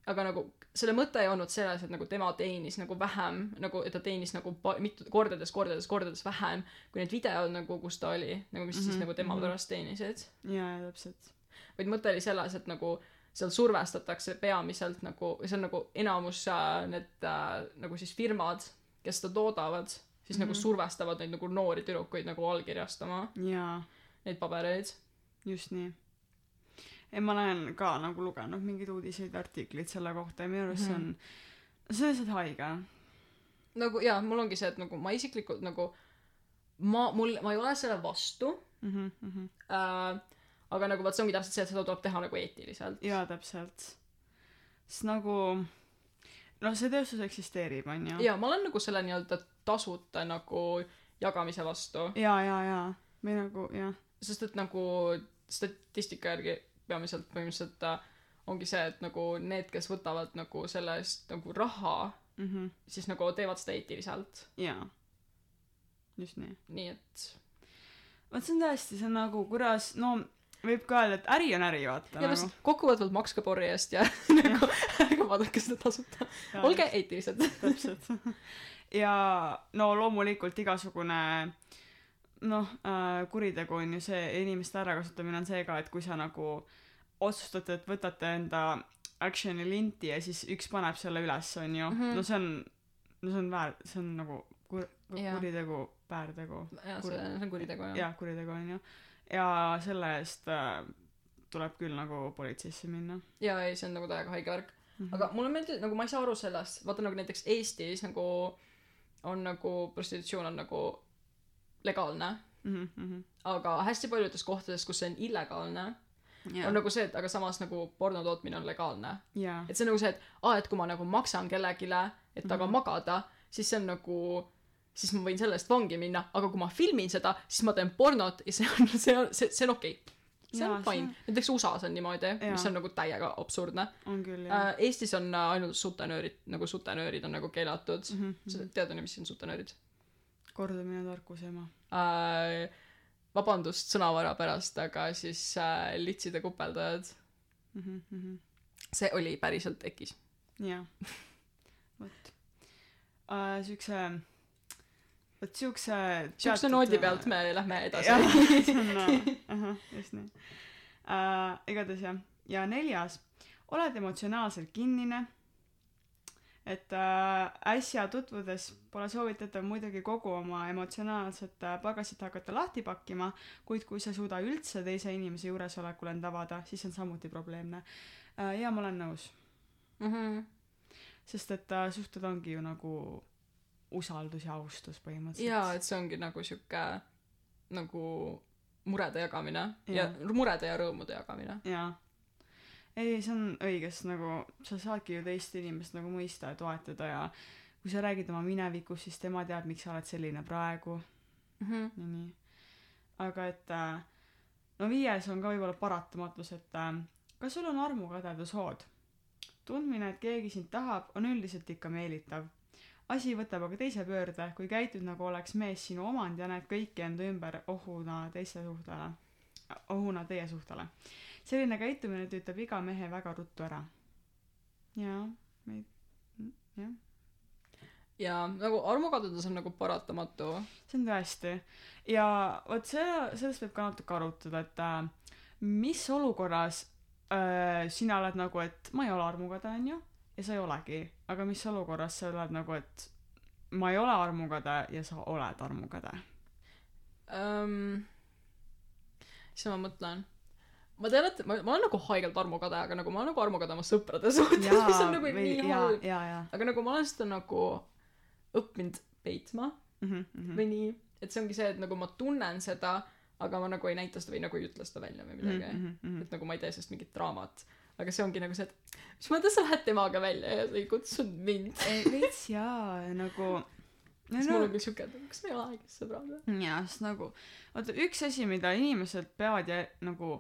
aga nagu selle mõte ei olnud selles, et nagu tema teenis nagu vähem, nagu et ta teenis nagu mitu kordades, kordades, kordades vähem kui need videod nagu, kus ta oli, nagu mis mm -hmm. siis mhm, nagu tema mm -hmm. pärast teenisid. jaa, täpselt. vaid mõte oli selles, et nagu seal survestatakse peamiselt nagu, see on nagu enamus äh, need äh, nagu siis firmad kes seda toodavad, siis mm -hmm. nagu mhm. survestavad neid nagu noori tüdrukuid nagu allkirjastama jaa neid pabereid. just nii. ei, ma olen ka nagu lugenud mingeid uudiseid, artikleid selle kohta ja minu arust see on, mhm. see on lihtsalt haige. nagu jaa, mul ongi see, et nagu ma isiklikult nagu ma, mul, ma ei ole selle vastu mm. -hmm, mm -hmm. Äh, aga nagu vot see ongi täpselt see, et seda tuleb teha nagu eetiliselt. jaa, täpselt. sest nagu noh, see tööstus eksisteerib, on ju. jaa, ma olen nagu selle nii-öelda tasuta nagu jagamise vastu. jaa, jaa, jaa. või nagu jah. sest et nagu statistika järgi peamiselt põhimõtteliselt äh, ongi see, et nagu need, kes võtavad nagu selle eest nagu raha mm, -hmm. siis nagu teevad seda eetiliselt. jaa. just nii. nii et. vot see on tõesti, see on nagu, kuidas, no võib ka öelda, et äri on äri, vaata. ja nagu. kokkuvõtvalt makske porri eest ja nagu ärge vaadake seda tasuta. olge eetilised. täpselt. ja no loomulikult igasugune noh äh,, kuritegu on ju see, inimeste ärakasutamine on see ka, et kui sa nagu otsustate, et võtate enda action'i linti ja siis üks paneb selle üles, on ju mm, -hmm. no see on, no see on väär, see on nagu kur-, kuritegu, väärtegu. jah, see on kuritegu, jah. jah, kuritegu on ju ja selle eest äh, tuleb küll nagu politseisse minna. jaa, ei, see on nagu täiega haige värk mm. -hmm. aga mulle meeldib, nagu ma ei saa aru sellest, vaata nagu näiteks Eestis nagu on nagu prostitutsioon on nagu legaalne mhm mhm aga hästi paljudes kohtades kus see on illegaalne jaa on nagu see et aga samas nagu porno tootmine on legaalne jaa et see on nagu see et aa et kui ma nagu maksan kellelegi et temaga Mhm. magada siis see on nagu siis ma võin selle eest vangi minna aga kui ma filmin seda siis ma teen pornot ja see on see on see see on okei. Okay. see on fine. näiteks USA-s on niimoodi mis on nagu täiega absurdne. Jah äh, Eestis on äh, ainult sutenöörid nagu sutenöörid on nagu keelatud. Mhm, sa mhm. tead on ju mis on sutenöörid? Kordamine on tarkuse ema. Äh, vabandust sõnavara pärast aga siis äh, litside kupeldajad. Mhm mhm. See oli päriselt ekis jaa. Vot. Uh, siukse vot siukse siukse noodi pealt me lähme edasi jah see on äh, ahah just nii uh, igatahes jah ja neljas oled emotsionaalselt kinnine et äh, äsja tutvudes pole soovitatav muidugi kogu oma emotsionaalset äh, pagasit hakata lahti pakkima, kuid kui sa ei suuda üldse teise inimese juuresolekul end avada, siis on samuti probleemne äh,. ja ma olen nõus, mm. -hmm. sest et äh, suhted ongi ju nagu usaldus ja austus põhimõtteliselt. jaa et see ongi nagu siuke nagu murede jagamine ja, ja murede ja rõõmude jagamine jaa. ei, see on õige, sest nagu sa saadki ju teist inimest nagu mõista ja toetada ja kui sa räägid oma minevikust, siis tema teab, miks sa oled selline praegu mm. -hmm. ja nii. aga et äh, no viies on ka võib-olla paratamatus, et äh, kas sul on armukadedushood? tundmine, et keegi sind tahab, on üldiselt ikka meelitav. Asi võtab aga teise pöörde, kui käitud nagu oleks mees sinu omand ja näed kõiki enda ümber ohuna teiste suhtele, ohuna teie suhtele. selline käitumine tüütab iga mehe väga ruttu ära. jaa, me ei, jah ja nagu armukadedus on nagu paratamatu see on tõesti ja vot see sellest võib ka natuke arutada et äh, mis olukorras äh, sina oled nagu et ma ei ole armukade onju ja sa ei olegi. Aga mis olukorras sa oled nagu et ma ei ole armukade ja sa oled armukade? Um, siis ma mõtlen? Ma tean et ma, ma olen nagu haigelt armukade aga nagu ma olen nagu armukade oma sõprade suhtes mis on nagu nii ja halb. aga nagu ma olen seda nagu õppinud peitma. Mhm mhm. Või nii. Et see ongi see et nagu ma tunnen seda aga ma nagu ei näita seda või nagu ei ütle seda välja või midagi. mhm mhm. Et nagu ma ei tee sellest mingit draamat aga see ongi nagu see et mis mõttes sa lähed temaga välja ja sa ei kutsunud mind? Ei veits jaa nagu siis mul on küll siuke et kas me ei ole aeglased sõbrad või? Jaa sest nagu vaata üks asi mida inimesed peavad jä- nagu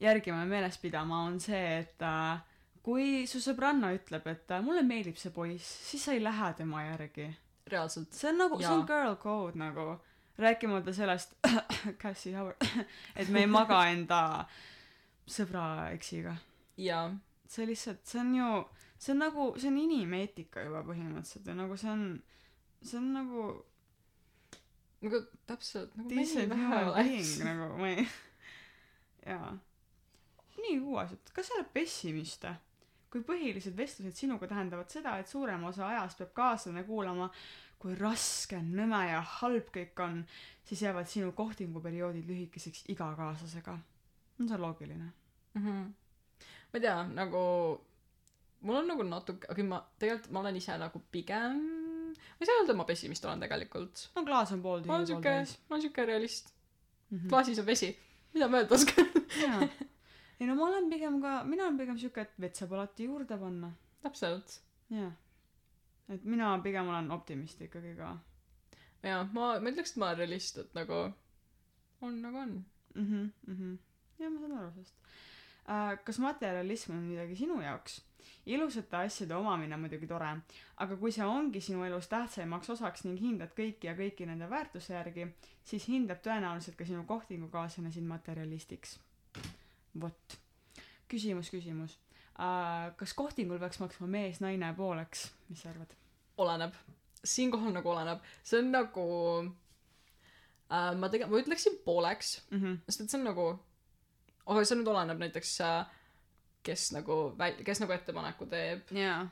järgima ja meeles pidama on see et äh, kui su sõbranna ütleb et äh, mulle meeldib see poiss siis sa ei lähe tema järgi. Reaalselt. See on nagu see on girl code nagu rääkimata sellest Cassie Howard et me ei maga enda sõbra eksiga ja see lihtsalt see on ju see on nagu see on inimeetika juba põhimõtteliselt ja nagu see on see on nagu nagu täpselt nagu mehi vähe oleks. nagu ma ei jaa. Nii uus et kas sa oled pessimist? Kui põhilised vestlused sinuga tähendavad seda et suurema osa ajast peab kaaslane kuulama kui raske nõme ja halb kõik on siis jäävad sinu kohtinguperioodid lühikeseks iga kaaslasega. On see loogiline? Mm-hmm. Ma ei tea nagu mul on nagu natuke aga ma tegelikult ma olen ise nagu pigem ma ei saa öelda et ma pessimist olen tegelikult. No klaas on ma olen pooltühi siuke ma olen siuke realist. Mhm. klaasis on vesi. Mida ma öelda oskan? Jaa. Ei no ma olen pigem ka mina olen pigem siuke et vett saab alati juurde panna. Täpselt. Jaa. Et mina pigem olen optimist ikkagi ka. Ja ma ma ütleks et ma olen realist et nagu on nagu on. Mhm mhm. Jah ma saan aru sellest kas materialism on midagi sinu jaoks? Ilusate asjade omamine on muidugi tore aga kui see ongi sinu elus tähtsaimaks osaks ning hindad kõiki ja kõiki nende väärtuse järgi siis hindab tõenäoliselt ka sinu kohtingukaaslane sind materialistiks. Vot. Küsimus küsimus. Uh, kas kohtingul peaks maksma mees naine pooleks? Mis sa arvad? Oleneb. Siinkohal nagu oleneb. See on nagu äh, ma tegelikult ma ütleksin pooleks mhm. sest et see on nagu aga see nüüd oleneb näiteks äh, kes nagu väl- kes nagu ettepaneku teeb. Jaa.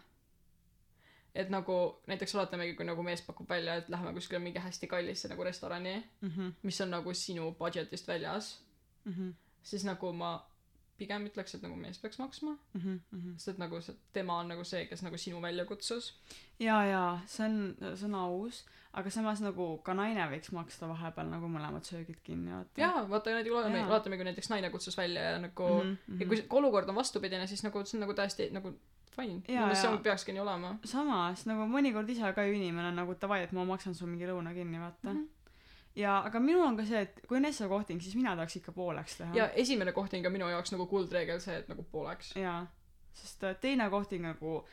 Et nagu näiteks oletamegi kui nagu mees pakub välja et lähme kuskile mingi hästi kallisse nagu restorani mhm. mis on nagu sinu budget'ist väljas mhm. siis nagu ma pigem ütleks, et nagu mees peaks maksma, Mhm, mhm. sest et nagu see, tema on nagu see, kes nagu sinu välja kutsus. jaa jaa see on see on aus aga samas nagu ka naine võiks maksta vahepeal nagu mõlemad söögid kinni vaata jaa, vaata näiteks vaatame vaatame, kui näiteks naine kutsus välja ja nagu mm, -hmm. ja kui, kui olukord on vastupidine, siis nagu see on nagu täiesti nagu fine. Minu meelest see on- peakski nii olema. samas nagu mõnikord ise ka ju inimene on nagu davai et ma maksan su mingi lõuna kinni vaata Mhm. Ja aga minul on ka see et kui on esmakohting siis mina tahaks ikka pooleks teha ja esimene kohting on minu jaoks nagu kuldreegel see, et nagu pooleks. jaa sest äh, teine kohting nagu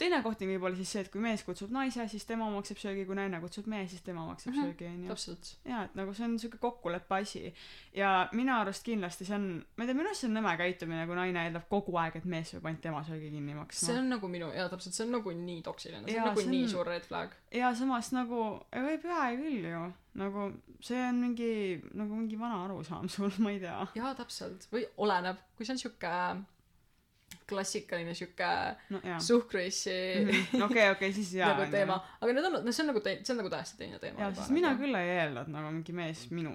teine kohting võib olla siis see et kui mees kutsub naise siis tema maksab söögi kui naine kutsub mehe siis tema maksab Mhm, söögi onju. täpselt. jaa et nagu see on siuke kokkuleppe asi. Ja minu arust kindlasti see on ma ei tea minu arust see on nõme käitumine kui naine eeldab kogu aeg et mees peab ainult tema söögi kinni maksma. See on nagu minu, jaa täpselt, see on nagu nii toksiline, see on Jaa, nagu see on- nii suur red flag. ja samas nagu ei pea küll ju. Nagu see on mingi nagu mingi vana arusaam sul ma ei tea. Jaa, täpselt. või oleneb, kui see on siuke klassikaline siuke no suhkruissi Mhm. okei okei siis jaa nagu teema, aga need on, no see on nagu tei-, see on nagu täiesti teine teema. jaa sest mina. küll ei eelda et nagu mingi mees minu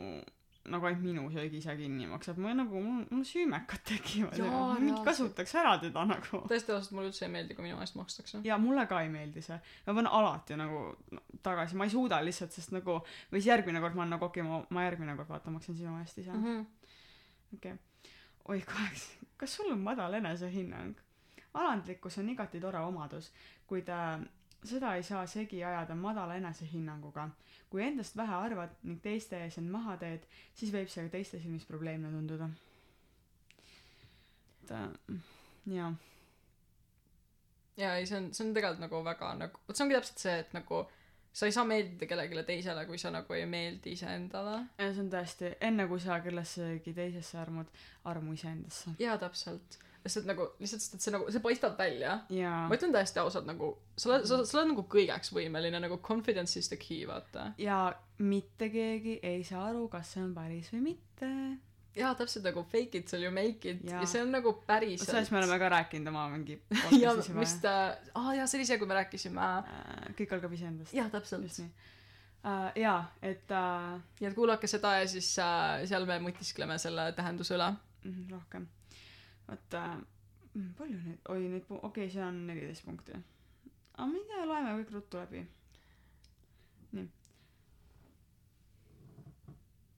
nagu ainult minu söögi ise kinni maksab ma nagu mul mul süümekad tekivad ja mingi reaalselt. kasutaks ära teda nagu tõesti ausalt, mulle üldse ei meeldi, kui minu eest makstakse. ja mulle ka ei meeldi see ma pean alati nagu no, tagasi ma ei suuda lihtsalt sest nagu või siis järgmine kord ma olen nagu okei okay, ma ma järgmine kord vaata maksan sinu eest ise Mhm. okei oi kaheksa kas sul on madal enesehinnang? Alandlikkus on igati tore omadus kuid seda ei saa segi ajada madala enesehinnanguga. Kui endast vähe arvad ning teiste ees end maha teed siis võib see ka teiste silmis probleemne tunduda. Et jaa jaa, ei see on, see on tegelikult nagu väga nagu, vot see ongi täpselt see, et nagu sa ei saa meeldida kellelegi teisele, kui sa nagu ei meeldi iseendale. ja see on tõesti enne kui sa kellessegi teisesse armud armu iseendasse jaa, täpselt. et nagu lihtsalt, sest et see nagu, see paistab välja. jaa ma ütlen täiesti ausalt nagu, sa oled, sa, sa oled nagu kõigeks võimeline, nagu confidence is the key, vaata. ja mitte keegi ei saa aru kas see on päris või mitte jaa, täpselt nagu fake it till you make it Jaa. ja see on nagu päriselt. sellest me oleme ka rääkinud oma mingi ja vist äh,, aa jaa, see oli see, kui me rääkisime. Äh, kõik algab iseendast jaa, täpselt just. nii uh, jaa et uh, nii et kuulake seda ja siis äh, seal me mõtiskleme selle tähenduse üle. mm, rohkem vot uh, palju neid oi neid okei okay, see on neliteist punkti aga ma ei tea loeme kõik ruttu läbi nii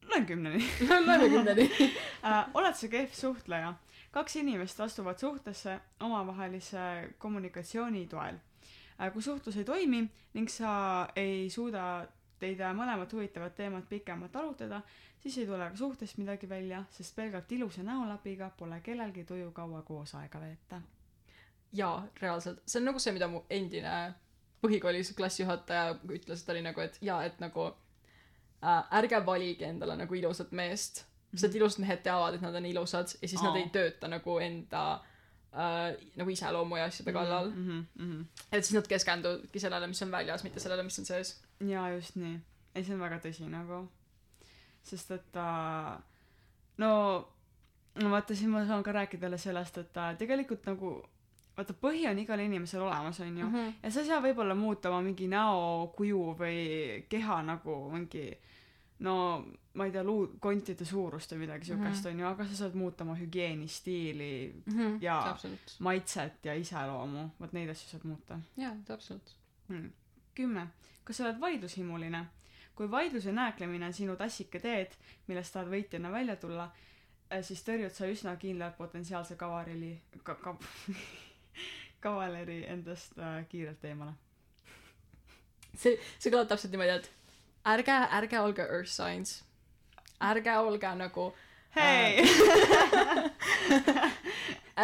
loen kümneni. Loeme kümneni. uh, oled sa kehv suhtleja? Kaks inimest astuvad suhtesse omavahelise kommunikatsiooni toel. Uh, kui suhtlus ei toimi ning sa ei suuda teid mõlemat huvitavat teemat pikemalt arutada siis ei tule ka suhtest midagi välja sest pelgalt ilusa näolapiga pole kellelgi tuju kaua koos aega veeta. Jaa, reaalselt, see on nagu see, mida mu endine põhikoolis klassijuhataja ütles, ta oli nagu, et jaa, et nagu äh, ärge valige endale nagu ilusat meest, sest et ilusad mehed teavad, et nad on ilusad ja siis Aa. nad ei tööta nagu enda äh, nagu iseloomu ja asjade kallal mm. mm -hmm, mm -hmm. et siis nad keskenduvadki sellele, mis on väljas, mitte sellele, mis on sees. jaa just nii ei see on väga tõsi nagu sest et ta no no vaata siin ma saan ka rääkida jälle sellest et ta tegelikult nagu vaata põhi on igal inimesel olemas onju mm -hmm. ja sa ei saa võib-olla muuta oma mingi näokuju või keha nagu mingi no ma ei tea luukontide suurust või midagi siukest Mhm. onju aga sa saad muuta oma hügieeni stiili -hmm. Jaa. täpselt. maitset ja iseloomu vot neid asju saad muuta jaa, täpselt. Hmm. kümme kas sa oled vaidlushimuline kui vaidluse nääklemine on sinu tassike teed millest tahad võitjana välja tulla eh, siis tõrjud sa üsna kindlalt potentsiaalse kavarili ka- ka- kavaleri endast äh, kiirelt eemale see, see kõlab täpselt niimoodi, et ärge, ärge olge earth signs. ärge olge nagu, hei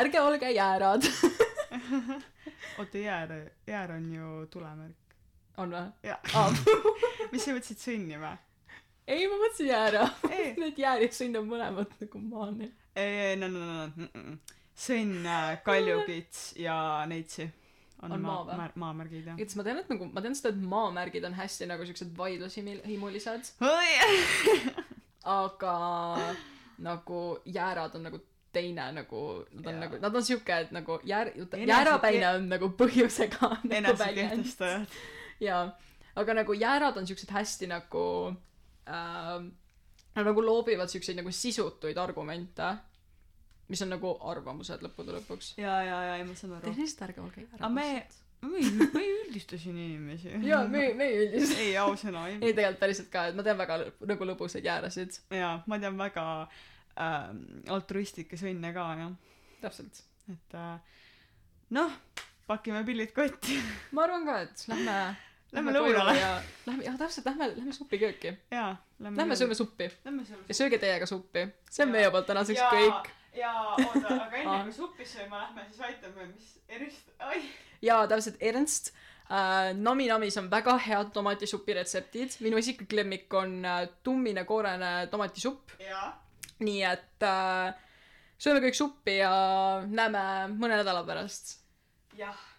ärge olge jäärad. oota jäär jäär on ju tulemärk on või? jah aa, mis sa mõtlesid sõnni või ei, ma mõtlesin jäära. Need jäär ja sõnn on mõlemad nagu maani. ei ei no no no no mm. Sõnn äh, kaljukits ja neitsi on, On maa maa maamärgid jah siis ma tean, et nagu, ma tean seda, et maamärgid on hästi nagu siuksed vaidlushimulised, aga nagu jäärad on nagu teine nagu, nad on Jaa. nagu, nad on siuke, et nagu jäär-, jäärapäine on nagu põhjusega nagu väljend. jaa, aga nagu jäärad on siuksed hästi nagu ähm,, nad nagu loobivad siukseid nagu sisutuid argumente. Mis on nagu arvamused lõppude lõpuks. ja, ja, ja ei ma saan aru. tehniliselt ärge olge aga me, me ei, me ei üldista siin inimesi. jaa, me, me ei üldiselt. ei, ausõna, ei. ei, tegelikult päriselt ka, et ma tean väga lõ- nagu lõbusaid jäärasid. jaa, ma tean väga äh, altruistlikke sõnne ka, jah. täpselt. et äh, noh, pakime pillid kotti. ma arvan ka, et lähme Lähme koju lõunale. ja lähme, jah täpselt, lähme, lähme supikööki. jaa, lähme. Lähme sööme suppi Lähme ja sööge teiega suppi. see on Jaa. meie poolt tänaseks ja kõik., ja oota, aga enne kui suppi sööma lähme, siis aitame, mis erist-, ai. ja täpselt Ernst äh,. Nami Namis on väga head tomatisupi retseptid. minu isiklik lemmik on äh, tummine koorene tomatisupp. jaa. nii et äh, sööme kõik suppi ja näeme mõne nädala pärast. jah